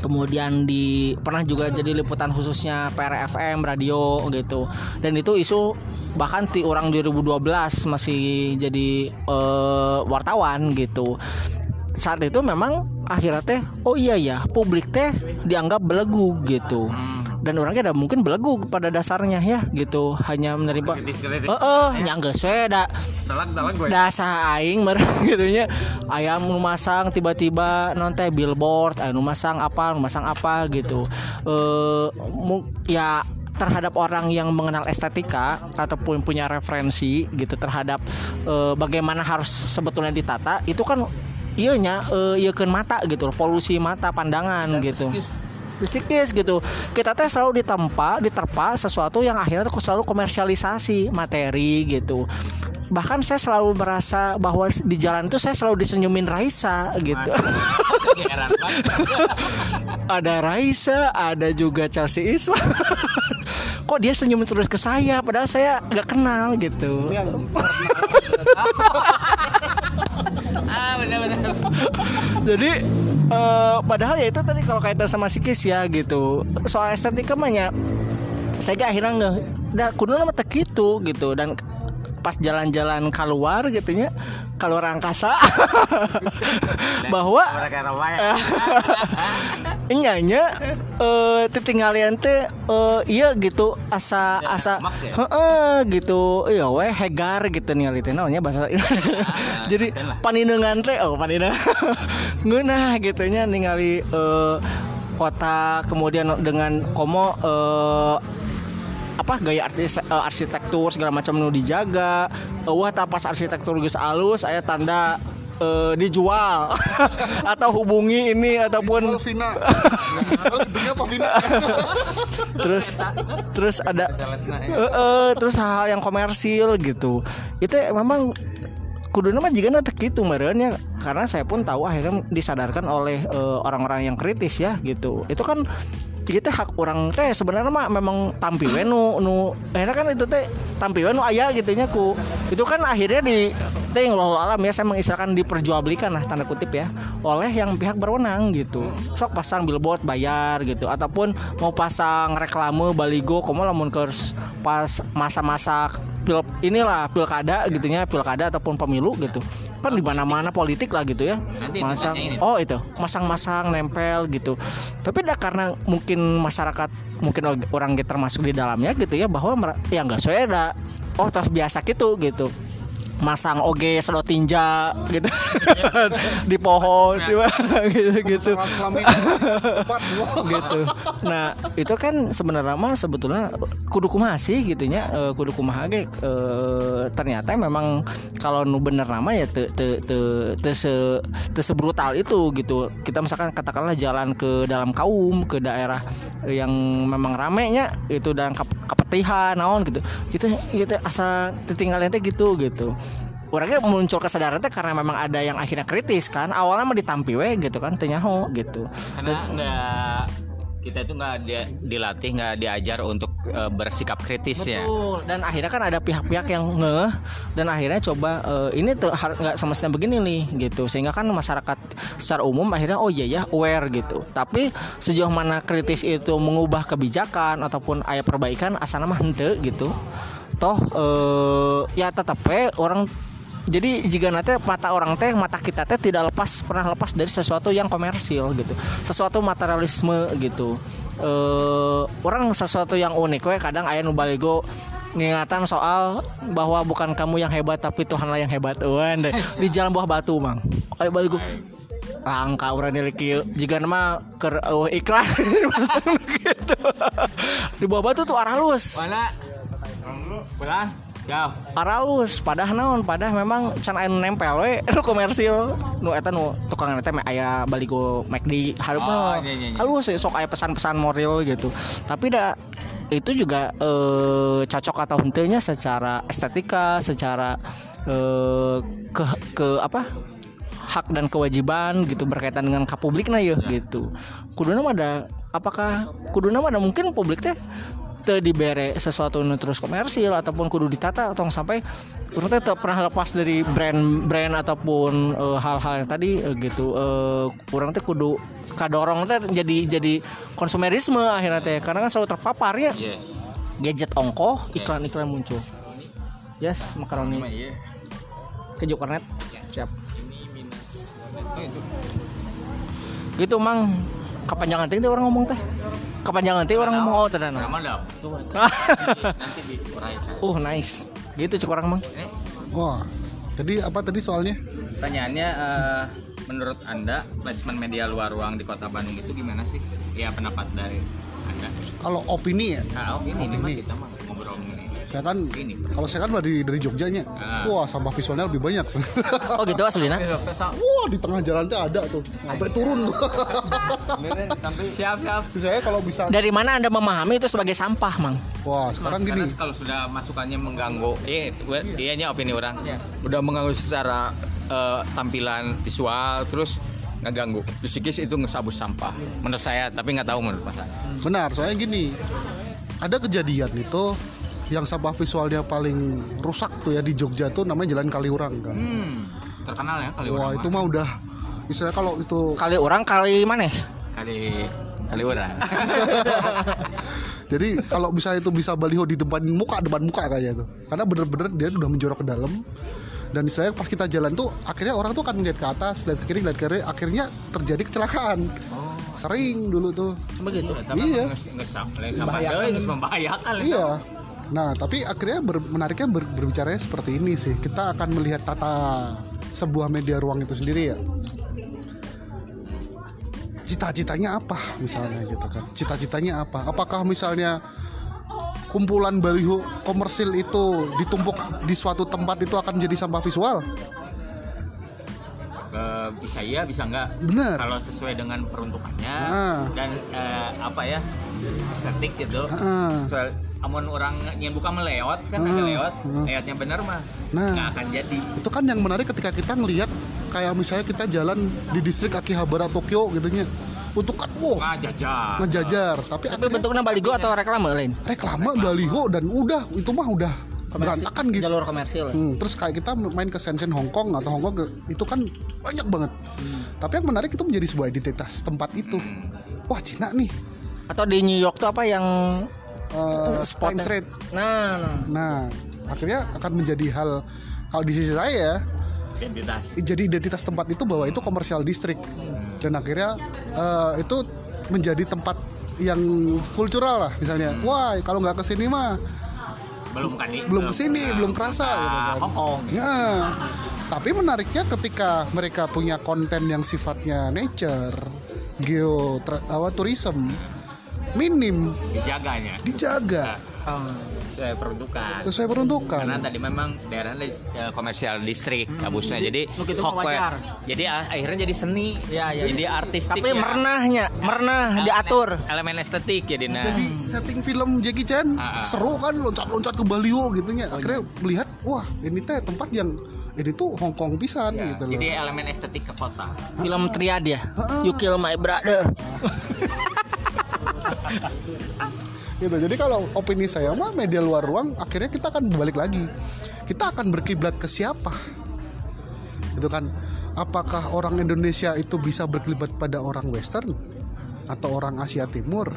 kemudian di pernah juga jadi liputan khususnya PRFM radio gitu. Dan itu isu bahkan di orang 2012 masih jadi eh, wartawan gitu. Saat itu memang akhirnya teh oh iya ya publik teh dianggap belegu gitu dan orangnya ada mungkin belegu pada dasarnya ya gitu. Hanya menerima eh eh nyanggeus we da Telak telak gue. dasa aing mereng gitu nya ayam nu masang tiba-tiba non teh billboard aya nu masang apa nu masang apa gitu. Eh ya terhadap orang yang mengenal estetika ataupun punya referensi gitu terhadap eh, bagaimana harus sebetulnya ditata itu kan iya nya eh, iya mata gitu polusi mata pandangan gitu psikis gitu. Kita teh selalu ditempa diterpa sesuatu yang akhirnya tuh selalu komersialisasi materi gitu. Bahkan saya selalu merasa bahwa di jalan itu saya selalu disenyumin Raisa gitu. Ada Raisa ada juga Chelsea Islam kok dia senyum terus ke saya? Padahal saya nggak kenal gitu. Ah benar-benar. jadi eh, padahal ya itu tadi kalau kaitan sama psikis ya gitu soal estetika mah ya saya akhirnya nggak dah nama teh gitu gitu dan pas jalan-jalan keluar gitu nya keluar angkasa bahwa. Inyanya eh titinggalian teh eh, iya gitu asa asa ya? heeh gitu iya we hegar gitu ningali teh naonnya bahasa jadi ngerti lah. paninengan teh oh paninengan ngeunah gitu nya ningali eh, kota kemudian dengan komo eh, apa gaya artis, eh, arsitektur segala macam nu dijaga. Uh, wah tapas arsitektur geus alus aya tanda eh, dijual. Atau hubungi ini ataupun Vina. Terus terus ada. Eh, eh, terus hal yang komersil gitu. Itu memang kudu mah jika nanti gitu meren ya karena saya pun tahu akhirnya disadarkan oleh eh, orang-orang yang kritis ya gitu. Itu kan kita hak orang teh sebenarnya mah memang tampiwe nu nu akhirnya kan itu teh tampiwe nu aya gitunya ku. Itu kan akhirnya di teh yang alam ya saya mengistilahkan diperjualbelikan lah tanda kutip ya oleh yang pihak berwenang gitu. Sok pasang billboard bayar gitu ataupun mau pasang reklame baligo komo lamun kers pas masa-masa pil inilah pilkada gitunya pilkada ataupun pemilu gitu kan di mana-mana politik lah gitu ya. Masang oh itu. Masang-masang nempel gitu. Tapi dah karena mungkin masyarakat mungkin orang kita termasuk di dalamnya gitu ya bahwa ya nggak sesuai dah. Oh terus biasa gitu gitu masang oge sedot tinja gitu. Di pohon gitu gitu. obat gitu. Nah, itu kan sebenarnya mah sebetulnya kudu kumaha sih gitu nya eh, kudu kumaha ge? Eh, ternyata memang kalau nu bener nama ya te te te te se te sebrutal itu gitu. Kita misalkan katakanlah jalan ke dalam kaum ke daerah yang memang ramenya itu dan kap, kepetihan naon gitu. Kita kita asa tinggalnya teh gitu gitu orangnya muncul kesadaran teh karena memang ada yang akhirnya kritis kan awalnya mah ditampi we gitu kan teu nyaho gitu Karena nggak kita itu nggak dia- dilatih nggak diajar untuk eh, bersikap kritis ya. Betul. Dan akhirnya kan ada pihak-pihak yang ngeh dan akhirnya coba eh, ini tuh nggak semestinya begini nih gitu. Sehingga kan masyarakat secara umum akhirnya oh iya ya aware gitu. Tapi sejauh mana kritis itu mengubah kebijakan ataupun ayat perbaikan asana mah henteu gitu. Toh eh, ya tetap we orang jadi jika nanti mata orang teh mata kita teh tidak lepas pernah lepas dari sesuatu yang komersil gitu. Sesuatu materialisme gitu. Eh orang sesuatu yang unik we kadang aya nu baligo ngingatan soal bahwa bukan kamu yang hebat tapi Tuhanlah yang hebat. Wan deh. di jalan buah batu mang. Ayo baligo. Langka orang kieu jika nama ker uh, iklan gitu. Di buah batu tuh arah lus Mana? Pulang? Paralus padah naon padah memang can aya nu nempel we. Nu komersil. Nu eta nu tukang eta mah aya baligo McD hareup Oh, iya, iya, iya. halus we, sok aya pesan-pesan moral gitu. Tapi da itu juga eh, cocok atau henteunya secara estetika secara eh, ke ke apa? Hak dan kewajiban gitu berkaitan dengan kapublikna ya gitu. Kuduna mah ada apakah kuduna mah ada mungkin publik teh te dibere sesuatu nu terus komersil ataupun kudu ditata atau sampai urang teh pernah lepas dari brand-brand ataupun eh, hal-hal yang tadi eh, gitu. Urang teh kudu kadorong teh jadi jadi konsumerisme akhirnya teh karena kan selalu terpapar ya. Yes. gadget ongkoh iklan-iklan muncul. Yes makaroni. Iya. keju kornet. Siap. Ini minus. Oh itu. gitu mang kepanjangan teh orang ngomong teh kepanjangan teh orang ngomong oh tenan Nama dap. Nanti diuraikan. uh nice gitu cek orang mang Eh, Wah, tadi apa tadi soalnya? Pertanyaannya eh, menurut Anda placement media luar ruang di Kota Bandung itu gimana sih? Ya pendapat dari Anda. Kalau opini ya, Ah, oh, ini, ini kita mah. Saya kan Ini. kalau saya kan dari dari Jogjanya. Ah. Wah, sampah visualnya lebih banyak. oh gitu aslinya Wah, di tengah jalan tuh ada tuh. Sampai turun tuh. Sampai siap siap. saya kalau bisa dari mana anda memahami itu sebagai sampah mang Wah, sekarang Karena gini. kalau sudah masukannya mengganggu, iya, iya nya opini orang, udah mengganggu secara eh, tampilan visual, terus ngeganggu psikis itu ngesabus sampah. Menurut saya, tapi nggak tahu menurut Mas. Benar, soalnya gini. Ada kejadian itu yang sampah visualnya paling rusak tuh ya di Jogja tuh namanya Jalan Kaliurang kan. Hmm, terkenal ya kali Wah, itu mah udah istilahnya kalau itu kali orang kali mana kali kali orang. Jadi kalau bisa itu bisa baliho di depan muka depan muka kayaknya tuh. Karena bener-bener dia udah menjorok ke dalam. Dan istilahnya pas kita jalan tuh akhirnya orang tuh kan ngeliat ke atas, lihat ke kiri, lihat ke kiri, akhirnya terjadi kecelakaan. Sering dulu tuh. begitu Iya. Membahayakan. Iya. Nah, tapi akhirnya ber- menariknya ber- berbicaranya seperti ini sih. Kita akan melihat tata sebuah media ruang itu sendiri ya. Cita-citanya apa misalnya gitu kan? Cita-citanya apa? Apakah misalnya kumpulan baliho komersil itu ditumpuk di suatu tempat itu akan menjadi sampah visual? Eh, bisa iya, bisa enggak. Benar. Kalau sesuai dengan peruntukannya Ah. dan eh, apa ya estetik gitu. Ah. Soal amun orang yang buka melewat kan ada lewat, lewatnya bener mah Nah. nggak akan jadi. Itu kan yang menarik ketika kita ngelihat kayak misalnya kita jalan di distrik Akihabara Tokyo gitu nya. Untuk kan wow, Nggak jajar. ngejajar, tapi tapi akhirnya bentuknya baligo atau reklame lain reklame baliho dan udah itu mah udah berantakan gitu. jalur komersil Hmm, terus kayak kita main ke Shenzhen Hong Kong atau Hong Kong ke- itu kan banyak banget. Tapi yang menarik itu menjadi sebuah identitas tempat itu. Wah Cina nih, atau di New York tuh apa yang uh, Spotnya. Spring Street. nah, nah. Nah, akhirnya akan menjadi hal kalau di sisi saya Identitas. jadi identitas tempat itu bahwa itu komersial distrik dan akhirnya eh, itu menjadi tempat yang kultural lah misalnya. Wah kalau nggak ke sini mah Belum kan nih? belum ke sini, belum kerasa gitu kan. Hong Kong. Ya. Tapi menariknya ketika mereka punya konten yang sifatnya nature, geo tra- apa tourism minim Dijaganya. dijaga Sesuai peruntukan. sesuai peruntukan. Karena tadi memang daerahnya eh, komersial distrik kabusnya jadi gitu hokwe. Jadi ah, akhirnya jadi seni. Ya, ya. Jadi artistik. tapi ya. merenahnya merenah Elemen- diatur Elemen estetik ya Dina. Jadi setting film Jackie Chan Ah, ah. seru kan loncat-loncat ke Baliho gitu nya. Akhirnya melihat wah ini teh tempat yang ini tuh Hong Kong pisan Ya, gitu loh. Jadi elemen estetik ke kota. film triad ya You Kill My Brother gitu jadi kalau opini saya mah media luar ruang akhirnya kita akan balik lagi kita akan berkiblat ke siapa itu kan apakah orang Indonesia itu bisa berkiblat pada orang Western atau orang Asia Timur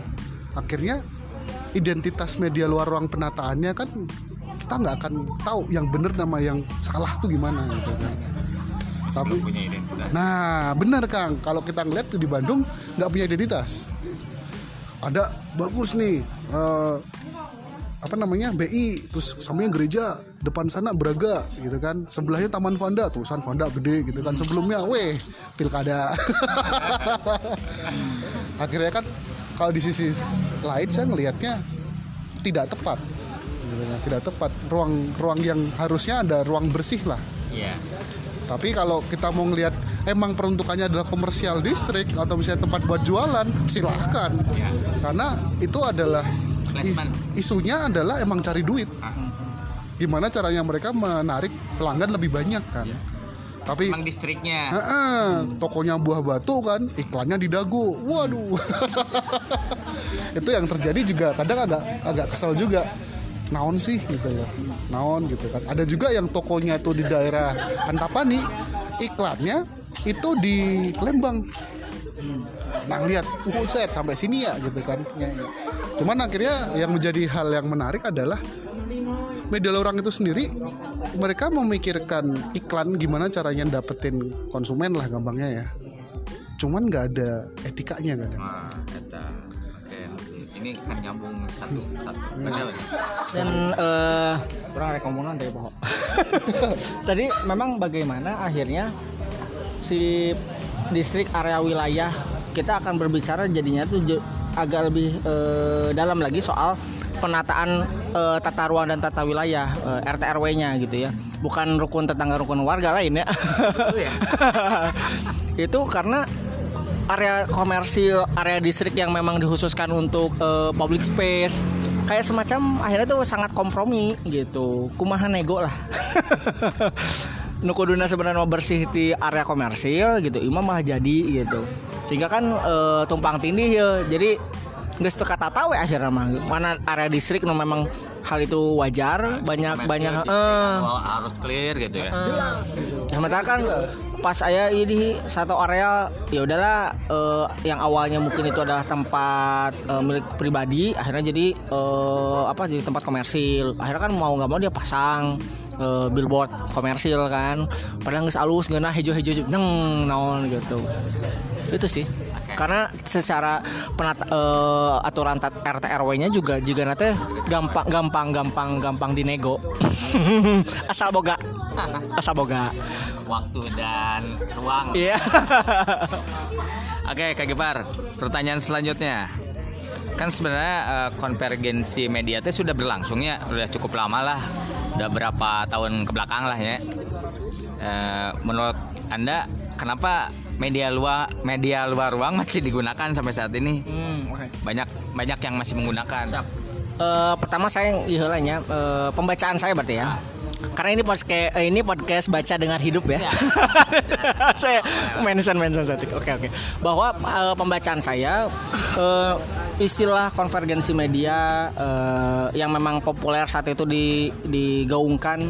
akhirnya identitas media luar ruang penataannya kan kita nggak akan tahu yang benar nama yang salah tuh gimana gitu kan tapi. Nah, benar Kang. Kalau kita ngeliat di Bandung nggak punya identitas. Ada bagus nih, eh, apa namanya BI, terus sampingnya gereja, depan sana Braga, gitu kan. Sebelahnya Taman Vanda, tulisan Vanda gede, gitu kan. Sebelumnya, weh, pilkada. Akhirnya kan, kalau di sisi lain saya ngelihatnya tidak tepat, tidak tepat. Ruang-ruang yang harusnya ada ruang bersih lah. Iya. Tapi kalau kita mau ngelihat emang peruntukannya adalah komersial distrik atau misalnya tempat buat jualan, silahkan. Karena itu adalah is- isunya adalah emang cari duit. Ah. Gimana caranya mereka menarik pelanggan lebih banyak kan? tapi Emang distriknya. Heeh, tokonya buah batu kan iklannya di dagu waduh itu yang terjadi juga kadang agak agak kesel juga naon sih gitu loh. Naon gitu kan. Ada juga yang tokonya tuh di daerah Antapani iklannya itu di Lembang. Nah lihat uh set sampai sini ya gitu kan. Cuman akhirnya yang menjadi hal yang menarik adalah media orang itu sendiri mereka memikirkan iklan gimana caranya dapetin konsumen lah gampangnya ya. Cuman nggak ada etikanya. Oke, ini kan nyambung satu satu. Benar benar. dan eh kurang komunan tadi Pak. tadi memang bagaimana akhirnya si distrik area wilayah kita akan berbicara jadinya tuh je- agak lebih eh, dalam lagi soal penataan eh, tata ruang dan tata wilayah eh, RT RW-nya gitu ya bukan rukun tetangga rukun warga lain ya itu karena area komersil, area distrik yang memang dikhususkan untuk eh, public space kayak semacam akhirnya tuh sangat kompromi gitu. Kumaha nego lah. Nukuduna sebenarnya mau bersih di area komersil gitu, imam mah jadi gitu. Sehingga kan eh, tumpang tindih ya. Jadi nggak setelah kata tahu akhirnya mah mana area distrik no memang hal itu wajar banyak banyak eh, oh, harus clear gitu ya. Sementara kan pas saya ini satu area ya udahlah eh, yang awalnya mungkin itu adalah tempat eh, milik pribadi akhirnya jadi eh, apa jadi tempat komersil. Akhirnya kan mau nggak mau dia pasang eh, billboard komersil kan. Padahal nggak halus nggak hijau-hijau neng naon gitu. Itu sih. Karena secara penata, eh, aturan RT RW-nya juga juga nanti gampang gampang gampang gampang dinego. Asal boga. Asal boga. Waktu dan ruang. Iya. Oke, Kak Gepar, pertanyaan selanjutnya. Kan sebenarnya eh, konvergensi media itu sudah berlangsung ya, udah cukup lama lah, udah berapa tahun ke belakang lah ya. Eh, menurut Anda, kenapa media luar media luar ruang masih digunakan sampai saat ini? Hmm, oke. Banyak banyak yang masih menggunakan. Eh, pertama saya ihulanya eh, pembacaan saya berarti ya. Karena ini podcast ini podcast baca dengar hidup ya. saya mention mention satu. Oke oke. Bahwa eh, pembacaan saya eh, istilah konvergensi media eh, yang memang populer saat itu di digaungkan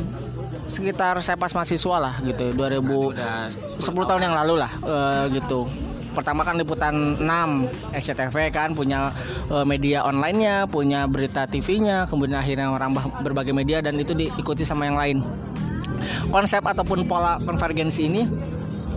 sekitar saya pas mahasiswa lah gitu 2000 Udah 10 tahun yang lalu lah eh, gitu. Pertama kan liputan 6 SCTV kan punya eh, media online-nya, punya berita TV-nya, kemudian akhirnya merambah berbagai media dan itu diikuti sama yang lain. Konsep ataupun pola konvergensi ini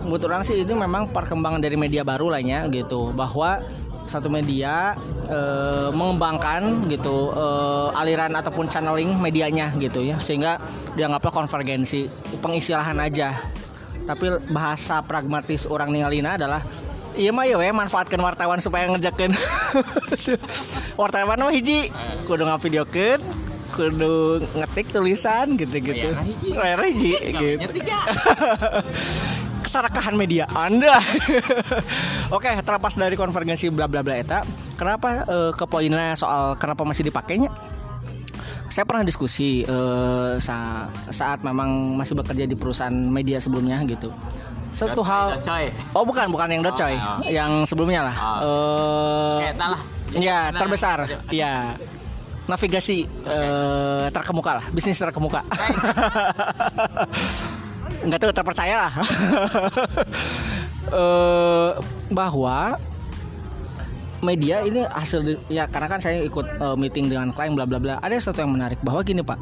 menurut orang sih ini memang perkembangan dari media baru lainnya gitu bahwa satu media eh, mengembangkan gitu eh, aliran ataupun channeling medianya gitu ya sehingga dianggapnya konvergensi pengistilahan aja tapi bahasa pragmatis orang ningalina adalah iya mah ya we, manfaatkan wartawan supaya ngerjakan wartawan mah hiji kudu ngavideokeun kudu ngetik tulisan gitu-gitu Bayarna hiji. Gitu. keserakahan media Anda. Oke, terlepas dari konvergensi bla bla bla eta, kenapa eh, ke poinnya soal kenapa masih dipakainya? Saya pernah diskusi eh, sa- saat memang masih bekerja di perusahaan media sebelumnya gitu. Satu hal. Oh, bukan, bukan yang Dotcoy, Oh, oh. yang sebelumnya lah. Oh. Eh, Eta lah. Ya, Nah, terbesar. Ya. Navigasi eh, terkemuka lah, bisnis terkemuka. Enggak tahu terpercaya lah. Eh, bahwa media ini hasil ya karena kan saya ikut eh, meeting dengan klien bla bla bla. Ada satu yang menarik bahwa gini, Pak.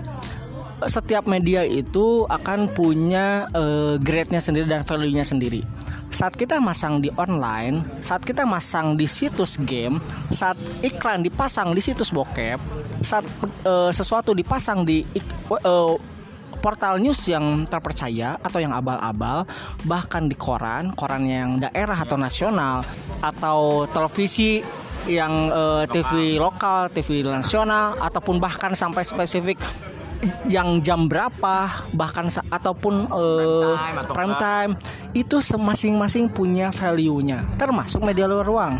Setiap media itu akan punya eh, grade-nya sendiri dan value-nya sendiri. Saat kita masang di online, saat kita masang di situs game, saat iklan dipasang di situs bokep, saat eh, sesuatu dipasang di portal news yang terpercaya atau yang abal-abal bahkan di koran koran yang daerah atau nasional atau televisi yang eh, TV lokal TV nasional ataupun bahkan sampai spesifik yang jam berapa bahkan ataupun time atau prime time itu masing-masing punya value-nya termasuk media luar ruang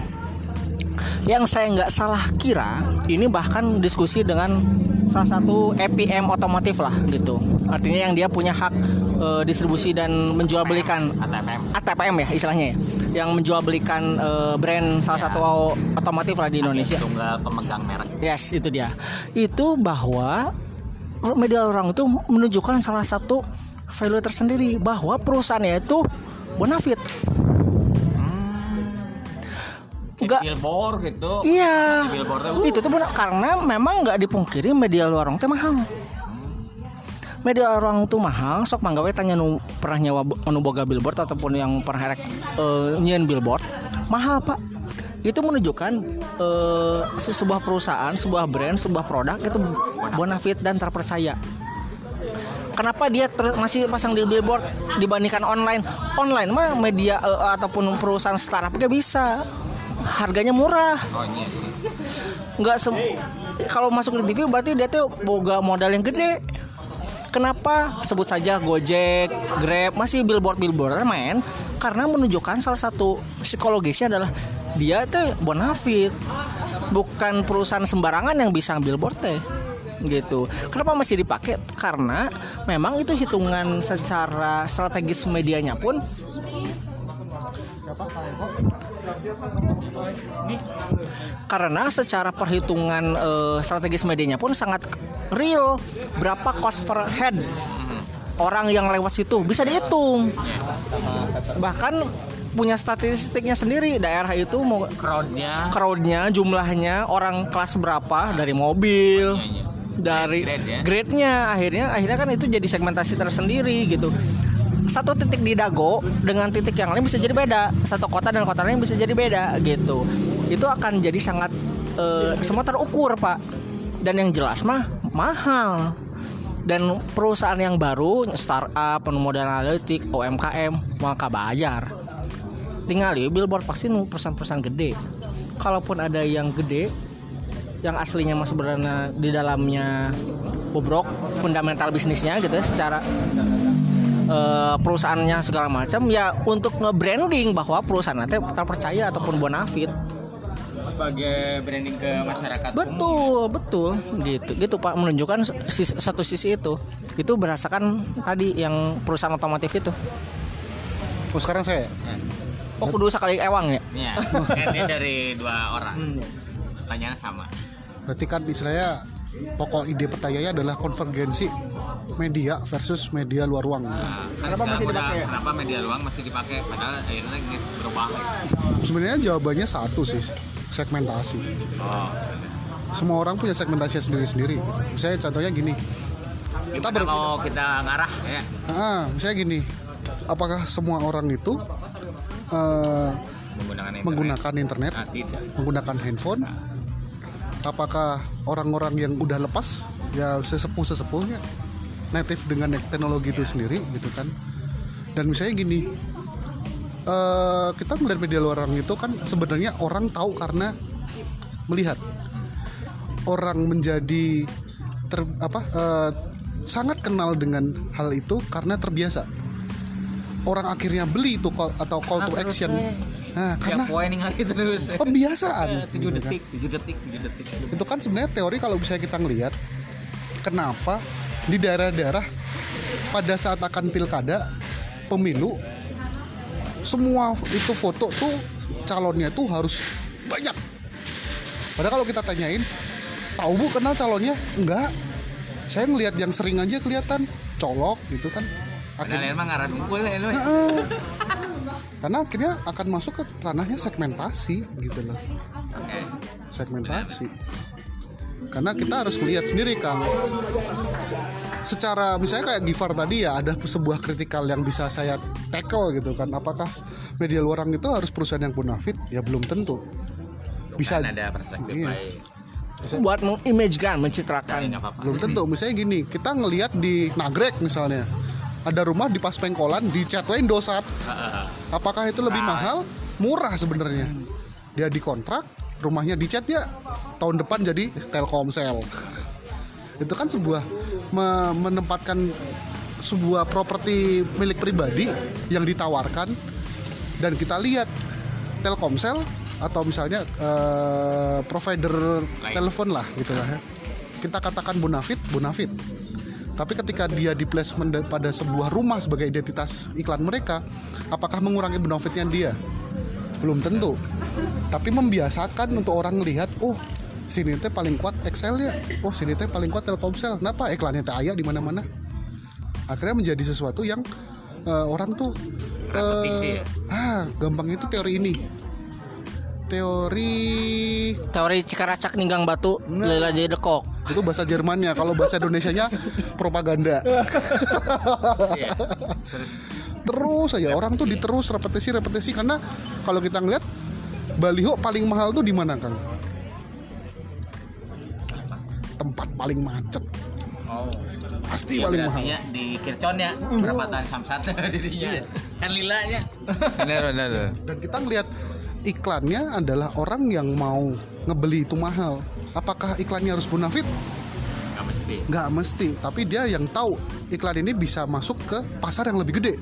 yang saya nggak salah kira ini bahkan diskusi dengan salah satu EPM otomotif lah gitu. Artinya yang dia punya hak eh, distribusi dan menjual belikan ATPM ATPM ya istilahnya ya, yang menjual belikan eh, brand salah Ya. satu otomotif lah di Indonesia. tunggal pemegang merek Yes, itu dia. Itu bahwa media orang itu menunjukkan salah satu value tersendiri bahwa perusahaannya itu bonafit. Enggak. billboard gitu Iya. Billboardnya, uh. Itu tuh karena memang nggak dipungkiri media luar teh mahal. Media orang tuh mahal, sok manggawe tanya nu pernah nyawa nu boga billboard ataupun yang pernah herek eh, nyieun billboard, mahal, Pak. Itu menunjukkan se- sebuah perusahaan, sebuah brand, sebuah produk itu bonafit dan terpercaya. Kenapa dia ter- masih pasang di billboard dibandingkan online? Online mah media eh, ataupun perusahaan startup gak bisa. Harganya murah. Oh iya sih nggak sem kalau masuk di TV berarti dia tuh boga modal yang gede. Kenapa? Sebut saja Gojek, Grab masih billboard billboard main karena menunjukkan salah satu psikologisnya adalah dia tuh bonafit. Bukan perusahaan sembarangan yang bisa billboard teh. Gitu. Kenapa masih dipakai? Karena memang itu hitungan secara strategis medianya pun karena secara perhitungan eh, strategis medianya pun sangat real. Berapa cost per head orang yang lewat situ bisa dihitung. Bahkan punya statistiknya sendiri daerah itu mau crowdnya. crowdnya jumlahnya orang kelas berapa dari mobil dari Grade ya. grade-nya. Akhirnya akhirnya kan itu jadi segmentasi tersendiri gitu satu titik di Dago dengan titik yang lain bisa jadi beda. Satu kota dan kota lain bisa jadi beda gitu. Itu akan jadi sangat eh, semua terukur pak. Dan yang jelas mah mahal. Dan perusahaan yang baru startup modal analitik UMKM maka bayar. Tinggal ya billboard pasti nu perusahaan-perusahaan gede. Kalaupun ada yang gede yang aslinya masih berada di dalamnya bobrok fundamental bisnisnya gitu ya secara eh, perusahaannya segala macam ya untuk nge-branding bahwa perusahaan nanti terpercaya ataupun bonafit. Sebagai branding ke masyarakat betul betul. Gitu gitu pak. Menunjukkan sis- satu sisi itu. Itu berdasarkan tadi yang perusahaan otomotif itu. Oh sekarang saya? Oh kudu sekali ewang ya? Iya, ini dari dua orang. Pertanyaannya sama. berarti kan istilahnya pokok ide pertanyaannya adalah konvergensi media versus media luar ruang. Nah, kan Kenapa sekarang masih dipakai? Kenapa media luang masih dipakai? Padahal akhirnya guys berubah. Sebenarnya jawabannya satu sih, segmentasi. Oh. Semua orang punya segmentasi sendiri-sendiri. Misalnya contohnya gini, Kita ber- mau kita ngarah ya. ah, misalnya gini, apakah semua orang itu eh, Menggunakan internet. menggunakan internet, Ah, tidak. menggunakan handphone? Apakah orang-orang yang udah lepas, ya sesepuh sesepuhnya, native dengan teknologi itu sendiri, gitu kan? Dan misalnya gini, eh, kita melihat media luar orang itu kan sebenarnya orang tahu karena melihat. Orang menjadi ter, apa eh, sangat kenal dengan hal itu karena terbiasa. Orang akhirnya beli itu call, atau call to action nah Ya karena poin kali terus. pembiasaan Tujuh gitu kan. detik, tujuh detik, tujuh detik. itu kan sebenarnya teori kalau bisa kita ngelihat kenapa di daerah-daerah pada saat akan pilkada pemilu semua itu foto tuh calonnya tuh harus banyak padahal kalau kita tanyain tahu bu kenal calonnya enggak saya ngelihat yang sering aja kelihatan colok gitu kan akhirnya emang ngarah dungkul ya. karena akhirnya akan masuk ke ranahnya segmentasi gitu loh. Oke. segmentasi. Karena kita harus melihat sendiri kang. Secara misalnya kayak Gifar tadi ya ada sebuah kritikal yang bisa saya tackle gitu kan. Apakah media luar itu harus perusahaan yang bonafit? Ya belum tentu. Bisa Kan ada perspektif Iya. lain. buat mengimagekan Tapi mencitrakan belum tentu. Misalnya gini kita ngelihat di Nagrek misalnya ada rumah di pas pengkolan di Chatway Indosat. Apakah itu lebih mahal? Murah sebenarnya. Dia dikontrak rumahnya dicat ya tahun depan jadi Telkomsel. Itu kan sebuah me- menempatkan sebuah properti milik pribadi yang ditawarkan. Dan kita lihat Telkomsel atau misalnya eh, provider telepon lah gitulah ya. Kita katakan bonafit bonafit tapi ketika dia di placement da- pada sebuah rumah sebagai identitas iklan mereka apakah mengurangi bonafitnya dia? Belum tentu. Tapi membiasakan untuk orang lihat oh sini teh paling kuat Excel ya. Oh sini teh paling kuat Telkomsel. Kenapa? Iklannya teh aya di mana-mana. Akhirnya menjadi sesuatu yang eh, orang tuh ya? ah gampang itu teori ini teori Teori cikaracak ninggang batu, lila jadi dekok. itu bahasa Jermannya kalau bahasa Indonesianya propaganda terus aja orang tuh diterus repetisi repetisi karena kalau kita ngeliat baliho paling mahal tuh di mana kang tempat paling macet Oh. pasti Ya, paling mahal ya di Kircon ya perapatan Samsat dirinya kan lilanya. Benar benar. benar. dan kita ngeliat iklannya adalah orang yang mau ngebeli itu mahal apakah iklannya harus bonafit Nggak mesti. nggak mesti tapi dia yang tahu iklan ini bisa masuk ke pasar yang lebih gede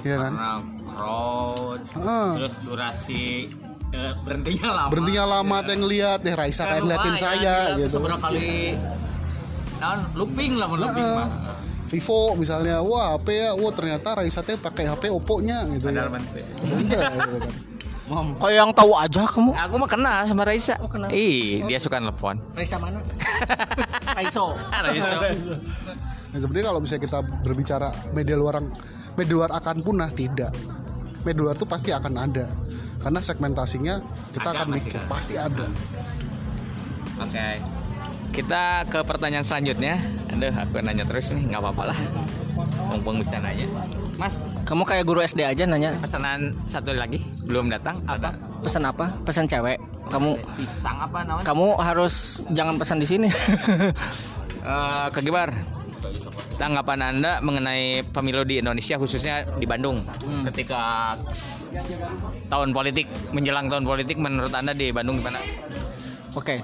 ya kan Karena crowd, Ah. terus durasi eh, berhentinya lama. berhentinya lama teh ngeliat deh Raisa Kan kayak ngeliatin lumayan, saya gila, gitu Seberapa kali nah, looping lah looping Heeh. mah. Vivo misalnya wah HP ya wah ternyata Raisa teh pakai HP Oppo nya gitu Padahal ya. Enggak, gitu kan. Kayak yang tahu aja kamu. Aku mah kenal sama Raisa. Oh, kenal. Ih, dia suka nelfon. Raisa mana? Raiso. Raisa. Nah, sebenarnya kalau misalnya kita berbicara media luar media luar akan punah tidak. Media luar itu pasti akan ada. Karena segmentasinya kita Ada, akan mikir ada. pasti ada. Oke. Kita ke pertanyaan selanjutnya. Aduh, aku nanya terus nih, nggak apa-apa lah. Mumpung bisa nanya. Mas, Kamu kayak guru SD aja nanya pesanan satu lagi belum datang. apa? Ada Pesan apa? Pesan cewek. Kamu pisang apa namanya? kamu harus jangan pesan di sini. Eh, Kak Gibar, tanggapan Anda mengenai pemilu di Indonesia khususnya di Bandung ketika tahun politik menjelang tahun politik menurut Anda di Bandung gimana? Oke.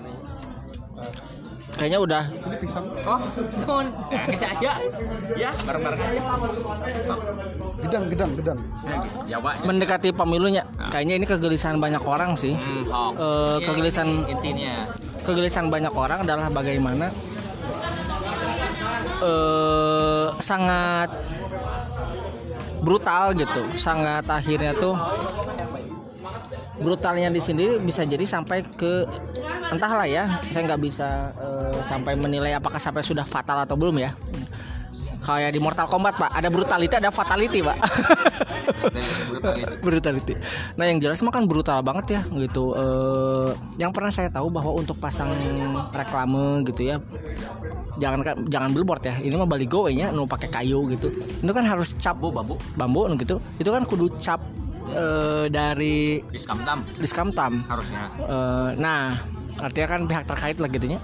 Kayaknya udah Ini pisang Oh, aja. Ya, bareng-bareng aja. gedang gedang gedang. Jawa. mendekati pemilunya. Kayaknya ini kegelisahan banyak orang sih. Hmm, oh. Iya, kegelisahan- ini intinya. Kegelisahan banyak orang adalah bagaimana eh sangat brutal gitu. Sangat akhirnya tuh brutalnya di sini bisa jadi sampai ke entahlah ya saya nggak bisa eh, sampai menilai apakah sampai sudah fatal atau belum ya. Kayak di Mortal Kombat pak ada brutality ada fatality pak. Brutality. Nah yang jelas mah kan brutal banget ya gitu. Eh, yang pernah saya tahu bahwa untuk pasang reklame gitu ya jangan jangan billboard ya ini mah baligo nya nu pakai kayu gitu. Itu kan harus cap Bambu, bambu. gitu. Itu kan kudu cap eh, dari Diskamtam. Diskamtam. Harusnya. Eh, nah artinya kan pihak terkait lah gitunya.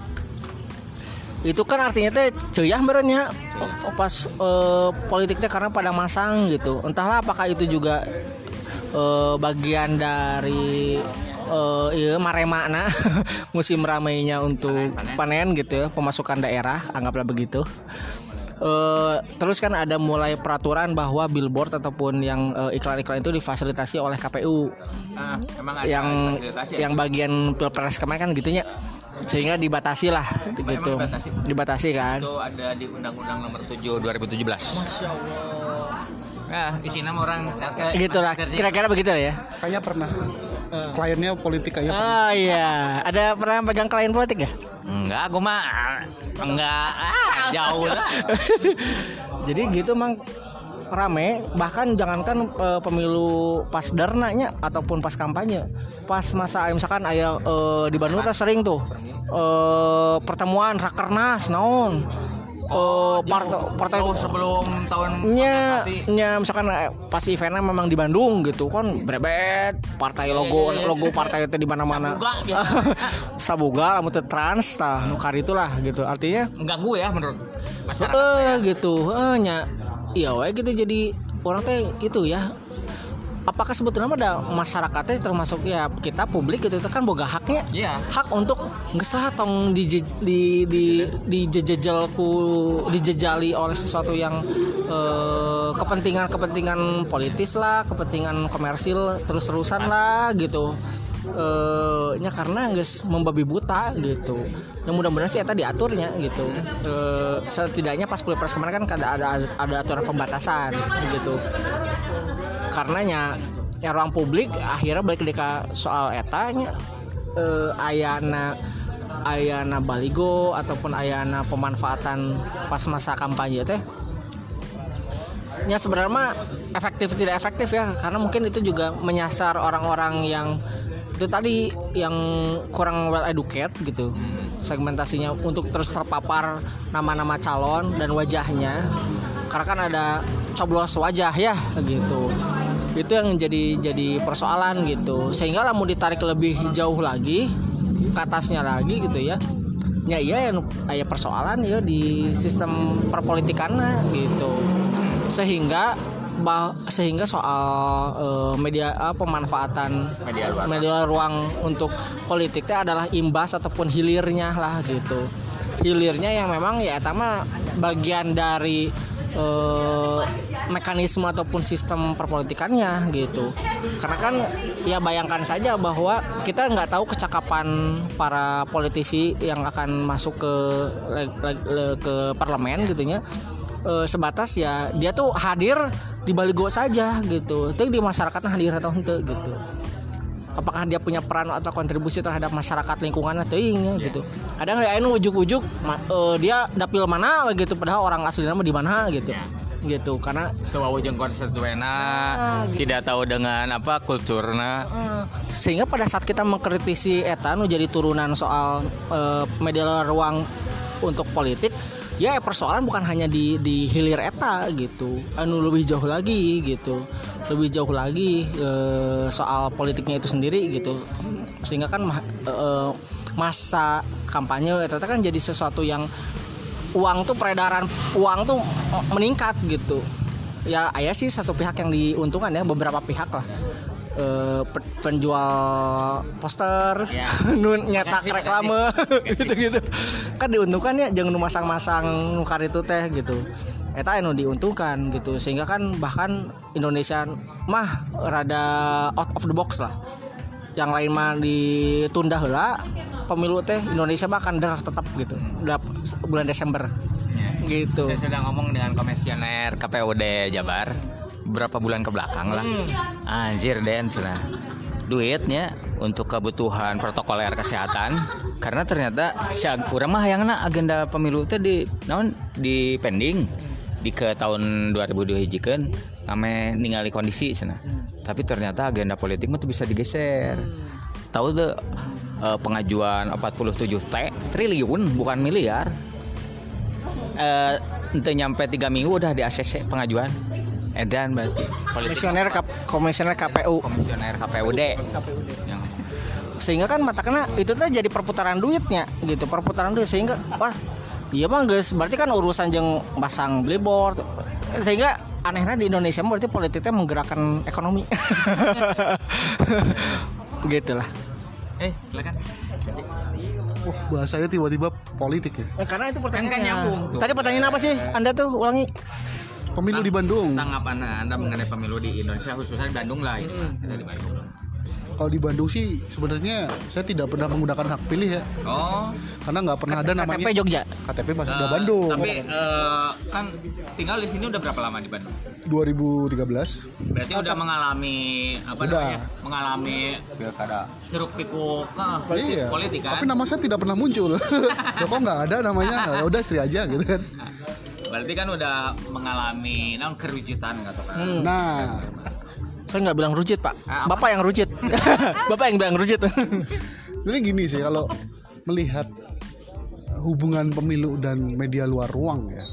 Itu kan artinya teh ceyah merenya oh, pas eh, politiknya karena pada masang gitu. Entahlah apakah itu juga eh, bagian dari eh iya maremana musim ramainya untuk panen gitu ya pemasukan daerah anggaplah begitu Eh, terus kan ada mulai peraturan bahwa billboard ataupun yang eh, iklan-iklan itu difasilitasi oleh KPU Nah, emang ada yang fasilitas ya? yang bagian pilpres kemarin kan gitunya sehingga dibatasi lah gitu dibatasi? dibatasi kan itu ada di Undang-Undang Nomor 7 2017. Masya Allah. Nah, isinya mah orang eh, gitu lah Mas Kerja. kira-kira begitu lah ya Kayaknya pernah. Kliennya politik pernah. oh iya. Ada pernah pegang klien politik ya Enggak, gue mah enggak. Ah, jauh lah. jadi gitu mang. Rame bahkan jangankan eh, pemilu pas dernanya ataupun pas kampanye. Pas masa misalkan ayah eh, di Bandung teh sering tuh eh, pertemuan rakernas naon eh, partai partai Jauh sebelum tahun nya misalkan eh, pas eventnya memang di Bandung gitu kan brebet partai logo iya, iya. logo partai itu di mana-mana. Sabuga, lamun teu trans tah nu kar itulah gitu. Artinya? Mengganggu ya menurut masyarakat. eh gitu. Eh nya iya we gitu. Jadi orang teh itu ya apakah sebetulnya ada masyarakatnya termasuk ya kita publik gitu itu kan boga haknya? Iya. hak untuk nggak salah tong di di di dijejel ku dijejali oleh sesuatu yang eh, kepentingan kepentingan politis lah kepentingan komersil terus terusan lah gitu. Eh nya karena guys membabi buta gitu. Yang mudah-mudahan sih eta diaturnya gitu. Eh, setidaknya pas pilpres kemarin kan ada ada ada aturan pembatasan gitu karenanya ya ruang publik akhirnya balik ke soal etanya. Eh, ayana ayana baligo ataupun ayana pemanfaatan pas masa kampanye teh. Ya sebenarnya efektif tidak efektif ya karena mungkin itu juga menyasar orang-orang yang itu tadi yang kurang well educated gitu. Segmentasinya untuk terus terpapar nama-nama calon dan wajahnya. Karena kan ada coblos wajah ya gitu itu yang jadi jadi persoalan gitu. Sehingga lah mau ditarik lebih jauh lagi ke atasnya lagi gitu ya. Ya iya yang aya persoalan ya di sistem perpolitikannya gitu. Sehingga bah, sehingga soal eh, media eh, pemanfaatan Media luar. media ruang untuk politiknya adalah imbas ataupun hilirnya lah gitu. Hilirnya yang memang ya etama bagian dari eh, mekanisme ataupun sistem perpolitikannya gitu. Karena kan ya bayangkan saja bahwa kita nggak tahu kecakapan para politisi yang akan masuk ke ke parlemen gitunya Eh, sebatas ya dia tuh hadir di baligo saja gitu. Itu di masyarakatnya hadir atau ente gitu apakah dia punya peran atau kontribusi terhadap masyarakat lingkungannya? Teuing ya gitu. Kadang ya ujuk-ujuk eh, dia dapil mana gitu. Padahal orang aslinya mah di mana gitu. Gitu karena Tahu jeung konstituena, tidak tahu dengan apa kulturna. eh, sehingga pada saat kita mengkritisi eta nu jadi turunan soal eh, media ruang untuk politik ya persoalan bukan hanya di di hilir eta gitu. Anu lebih jauh lagi gitu. Lebih jauh lagi eh, soal politiknya itu sendiri gitu. Sehingga kan eh, masa kampanye eta kan jadi sesuatu yang uang tuh peredaran uang tuh meningkat gitu. Ya ayah sih satu pihak yang diuntungkan ya beberapa pihak lah Eh, pe- penjual poster Ya. nun nyetak Kasih, reklame gitu gitu kan diuntungkan ya jangan masang-masang nukar itu teh gitu. Eta anu diuntungkan gitu. Sehingga kan bahkan Indonesia mah rada out of the box lah. Yang lain mah ditunda heula pemilu teh Indonesia mah akan der tetap gitu. Udah bulan Desember. Gitu. Saya sedang ngomong dengan komisioner KPUD Jabar beberapa bulan ke belakang lah. Anjir Den cenah. Duitnya untuk kebutuhan protokoler kesehatan karena ternyata sia urang mah hayangna agenda pemilu teh di naon di pending di ke tahun 2002 hijikeun ame ningali kondisi cenah. Tapi ternyata agenda politik mah tuh bisa digeser. Tahu tuh eh, pengajuan 47 T triliun bukan miliar eh nyampe tiga minggu udah di ACC pengajuan edan berarti. Komisioner K- komisioner KPU komisioner KPUD yang sehingga kan mata kena itu tuh jadi perputaran duitnya gitu perputaran duit. Sehingga wah iya mah guys berarti kan urusan jeng pasang billboard. Sehingga anehnya di Indonesia berarti politiknya menggerakkan ekonomi. Gitulah. Eh silakan. Wah, bahasanya tiba-tiba politik ya. Eh, karena itu pertanyaannya. Kan- kan nyambung tuh. tadi pertanyaan apa sih? Anda tuh ulangi Pemilu di Bandung. tanggapan anda mengenai pemilu di Indonesia khususnya di Bandung lah ini kita di Bandung Kalau di Bandung sih sebenarnya saya tidak pernah menggunakan hak pilih ya, oh karena nggak pernah ada namanya KTP Jogja KTP masih udah eh, Bandung. tapi eh, kan tinggal di sini udah berapa lama di Bandung 2013. berarti udah mengalami apa Udah. namanya mengalami pilkada hiruk pikuk eh, Iya. politik kan Tapi nama saya tidak pernah muncul. Loh, kok nggak ada namanya? Ya udah istri aja gitu kan. Berarti kan udah mengalami non kerujutan gitu kan. Hmm. Nah, saya nggak bilang rujit pak apa? bapak yang rujit bapak yang bilang rujit Jadi gini sih kalau melihat hubungan pemilu dan media luar ruang ya.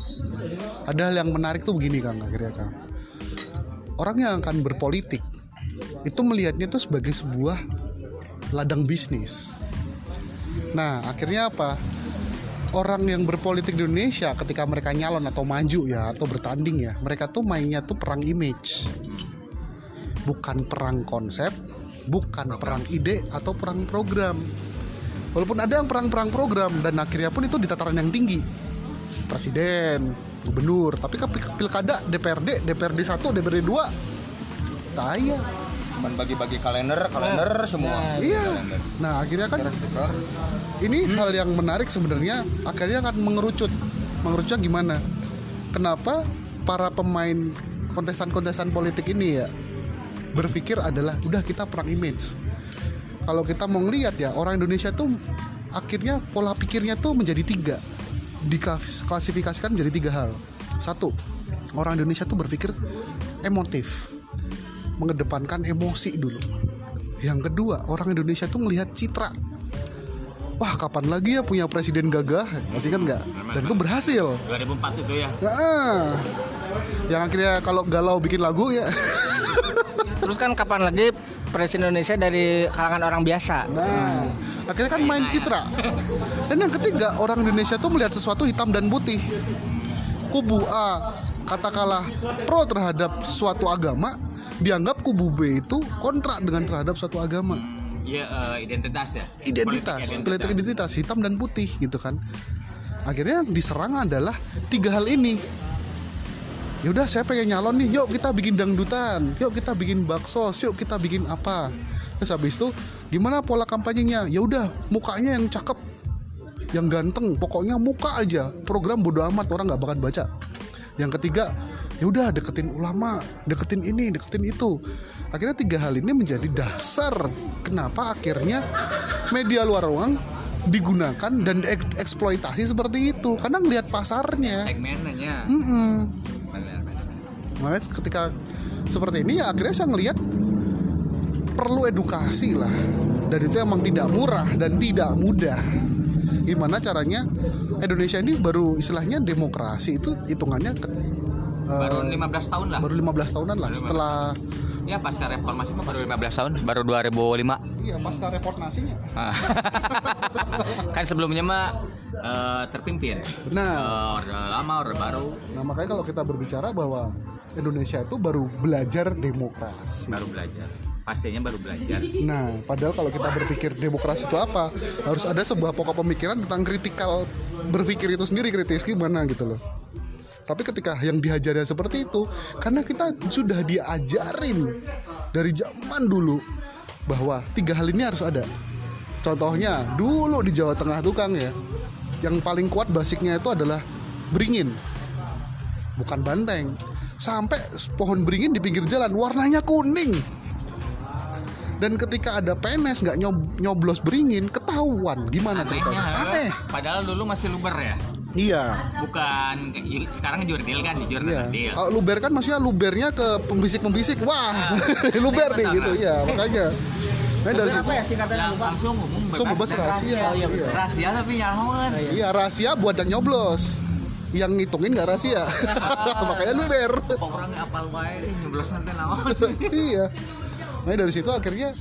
Ada hal yang menarik tuh begini Kang akhirnya Kang. Orang yang akan berpolitik itu melihatnya tuh sebagai sebuah ladang bisnis. Nah, akhirnya apa? Orang yang berpolitik di Indonesia ketika mereka nyalon atau maju ya atau bertanding ya, mereka tuh mainnya tuh perang image. Bukan perang konsep, bukan perang ide atau perang program. Walaupun ada yang perang-perang program dan akhirnya pun itu di tataran yang tinggi. Presiden, gubernur, tapi ke pil- pilkada DPRD, DPRD 1, DPRD 2 taya. Cuman bagi-bagi kalender kalender semua. Iya. Kalender. Nah akhirnya kan ini hal yang menarik sebenarnya akhirnya akan mengerucut. Mengerucutnya gimana? Kenapa para pemain kontestan-kontestan politik ini ya berpikir adalah udah kita perang image. Kalau kita mau ngelihat ya orang Indonesia tuh akhirnya pola pikirnya tuh menjadi tiga. Diklasifikasikan menjadi tiga hal. Satu orang Indonesia tuh berpikir emotif mengedepankan emosi dulu yang kedua orang Indonesia tuh ngelihat citra wah kapan lagi ya punya presiden gagah masih kan nggak dan itu berhasil 2004 itu ya. Ya, ah. yang akhirnya kalau galau bikin lagu ya Terus kan kapan lagi presiden Indonesia dari kalangan orang biasa. Nah, akhirnya kan main citra. Dan yang ketiga, orang Indonesia tuh melihat sesuatu hitam dan putih. Kubu A katakanlah pro terhadap suatu agama, dianggap kubu B itu kontra dengan terhadap suatu agama. Iya eh, identitas ya. Identitas, Politik politik identitas hitam dan putih gitu kan. Akhirnya yang diserang adalah tiga hal ini. Ya udah saya pengen nyalon nih, yuk kita bikin dangdutan, yuk kita bikin bakso, yuk kita bikin apa. Terus habis itu gimana pola kampanyenya? Ya udah mukanya yang cakep, yang ganteng, pokoknya muka aja. Program bodo amat orang nggak bakal baca. Yang ketiga, ya udah deketin ulama, deketin ini, deketin itu. Akhirnya tiga hal ini menjadi dasar kenapa akhirnya media luar ruang digunakan dan eksploitasi seperti itu karena ngelihat pasarnya. Segmennya. Benar. Makanya ketika seperti ini ya akhirnya saya ngelihat perlu edukasi lah dan itu emang tidak murah dan tidak mudah gimana caranya Indonesia ini baru istilahnya demokrasi itu hitungannya Baru 15 tahun lah. baru 15 tahunan lah setelah Ya pasca reformasi mah baru 15 tahun, baru 2005. iya pasca reformasinya Ah. kan sebelumnya mah eh, terpimpin. nah Eh, orde lama, orde baru, nah makanya kalau kita berbicara bahwa Indonesia itu baru belajar demokrasi baru belajar. Pastinya baru belajar. Nah, padahal kalau kita berpikir demokrasi itu apa, harus ada sebuah pokok pemikiran tentang kritikal berpikir itu sendiri kritis gimana gitu loh. Tapi ketika yang diajarnya seperti itu, karena kita sudah diajarin dari zaman dulu bahwa tiga hal ini harus ada. Contohnya dulu di Jawa Tengah tukang ya, yang paling kuat basicnya itu adalah beringin, bukan banteng. Sampai pohon beringin di pinggir jalan warnanya kuning dan ketika ada PNS nggak nyob- nyoblos beringin ketahuan gimana ceritanya Anehnya, aneh padahal dulu masih luber ya. Iya. Bukan sekarang jurdil kan, jujur iya. jurdil. Oh, luber kan maksudnya lubernya ke pembisik pembisik wah luber nih gitu. iya makanya. Nah dari situ ya singkatannya Yang langsung umum bebas, Langsung bebas dan rahasia. Oh, iya, Iya. rahasia tapi nyaman. iya rahasia buat yang nyoblos. Yang ngitungin nggak rahasia. Makanya luber. Orang apal wae nyoblos nanti naon. iya nah dari situ akhirnya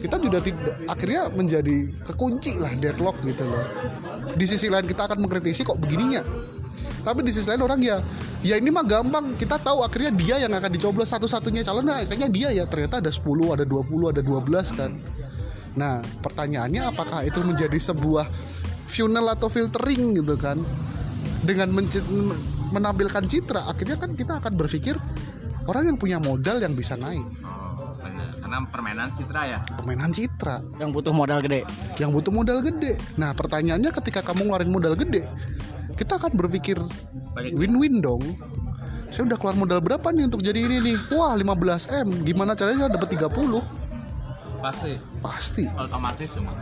kita juga tidak akhirnya menjadi kekunci lah deadlock gitu loh. Di sisi lain kita akan mengkritisi kok begininya. Tapi di sisi lain orang ya ya ini mah gampang. Kita tahu akhirnya dia yang akan dicoblos satu-satunya calon. Nah kayaknya dia ya. Ternyata ada 10 ada 20 ada 12 kan. Nah pertanyaannya apakah itu menjadi sebuah funnel atau filtering gitu kan? Dengan menampilkan citra akhirnya kan kita akan berpikir orang yang punya modal yang bisa naik. Karena permainan citra ya. permainan citra Yang butuh modal gede. yang butuh modal gede. Nah pertanyaannya ketika kamu ngeluarin modal gede, kita akan berpikir win-win dong. Saya udah keluar modal berapa nih untuk jadi ini nih? Wah 15 m. Gimana caranya saya dapat 30? Pasti Pasti. otomatis semua.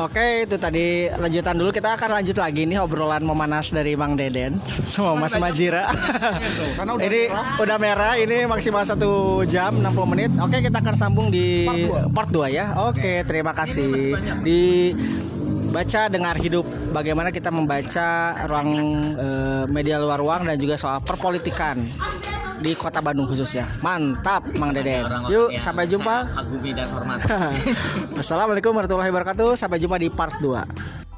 Oke, itu tadi lanjutan dulu. Kita akan lanjut lagi nih obrolan memanas dari Bang Deden sama Mas Majira. Karena udah ini merah. udah merah, ini maksimal satu jam 60 menit. Oke, kita akan sambung di part 2 ya. Oke, terima kasih. Di baca dengar hidup bagaimana kita membaca ruang eh, media luar ruang dan juga soal perpolitikan di kota Bandung khususnya. Mantap, Mang Deden. Yuk, sampai jumpa. Kagumi dan hormat. Assalamualaikum warahmatullahi wabarakatuh. Sampai jumpa di part 2.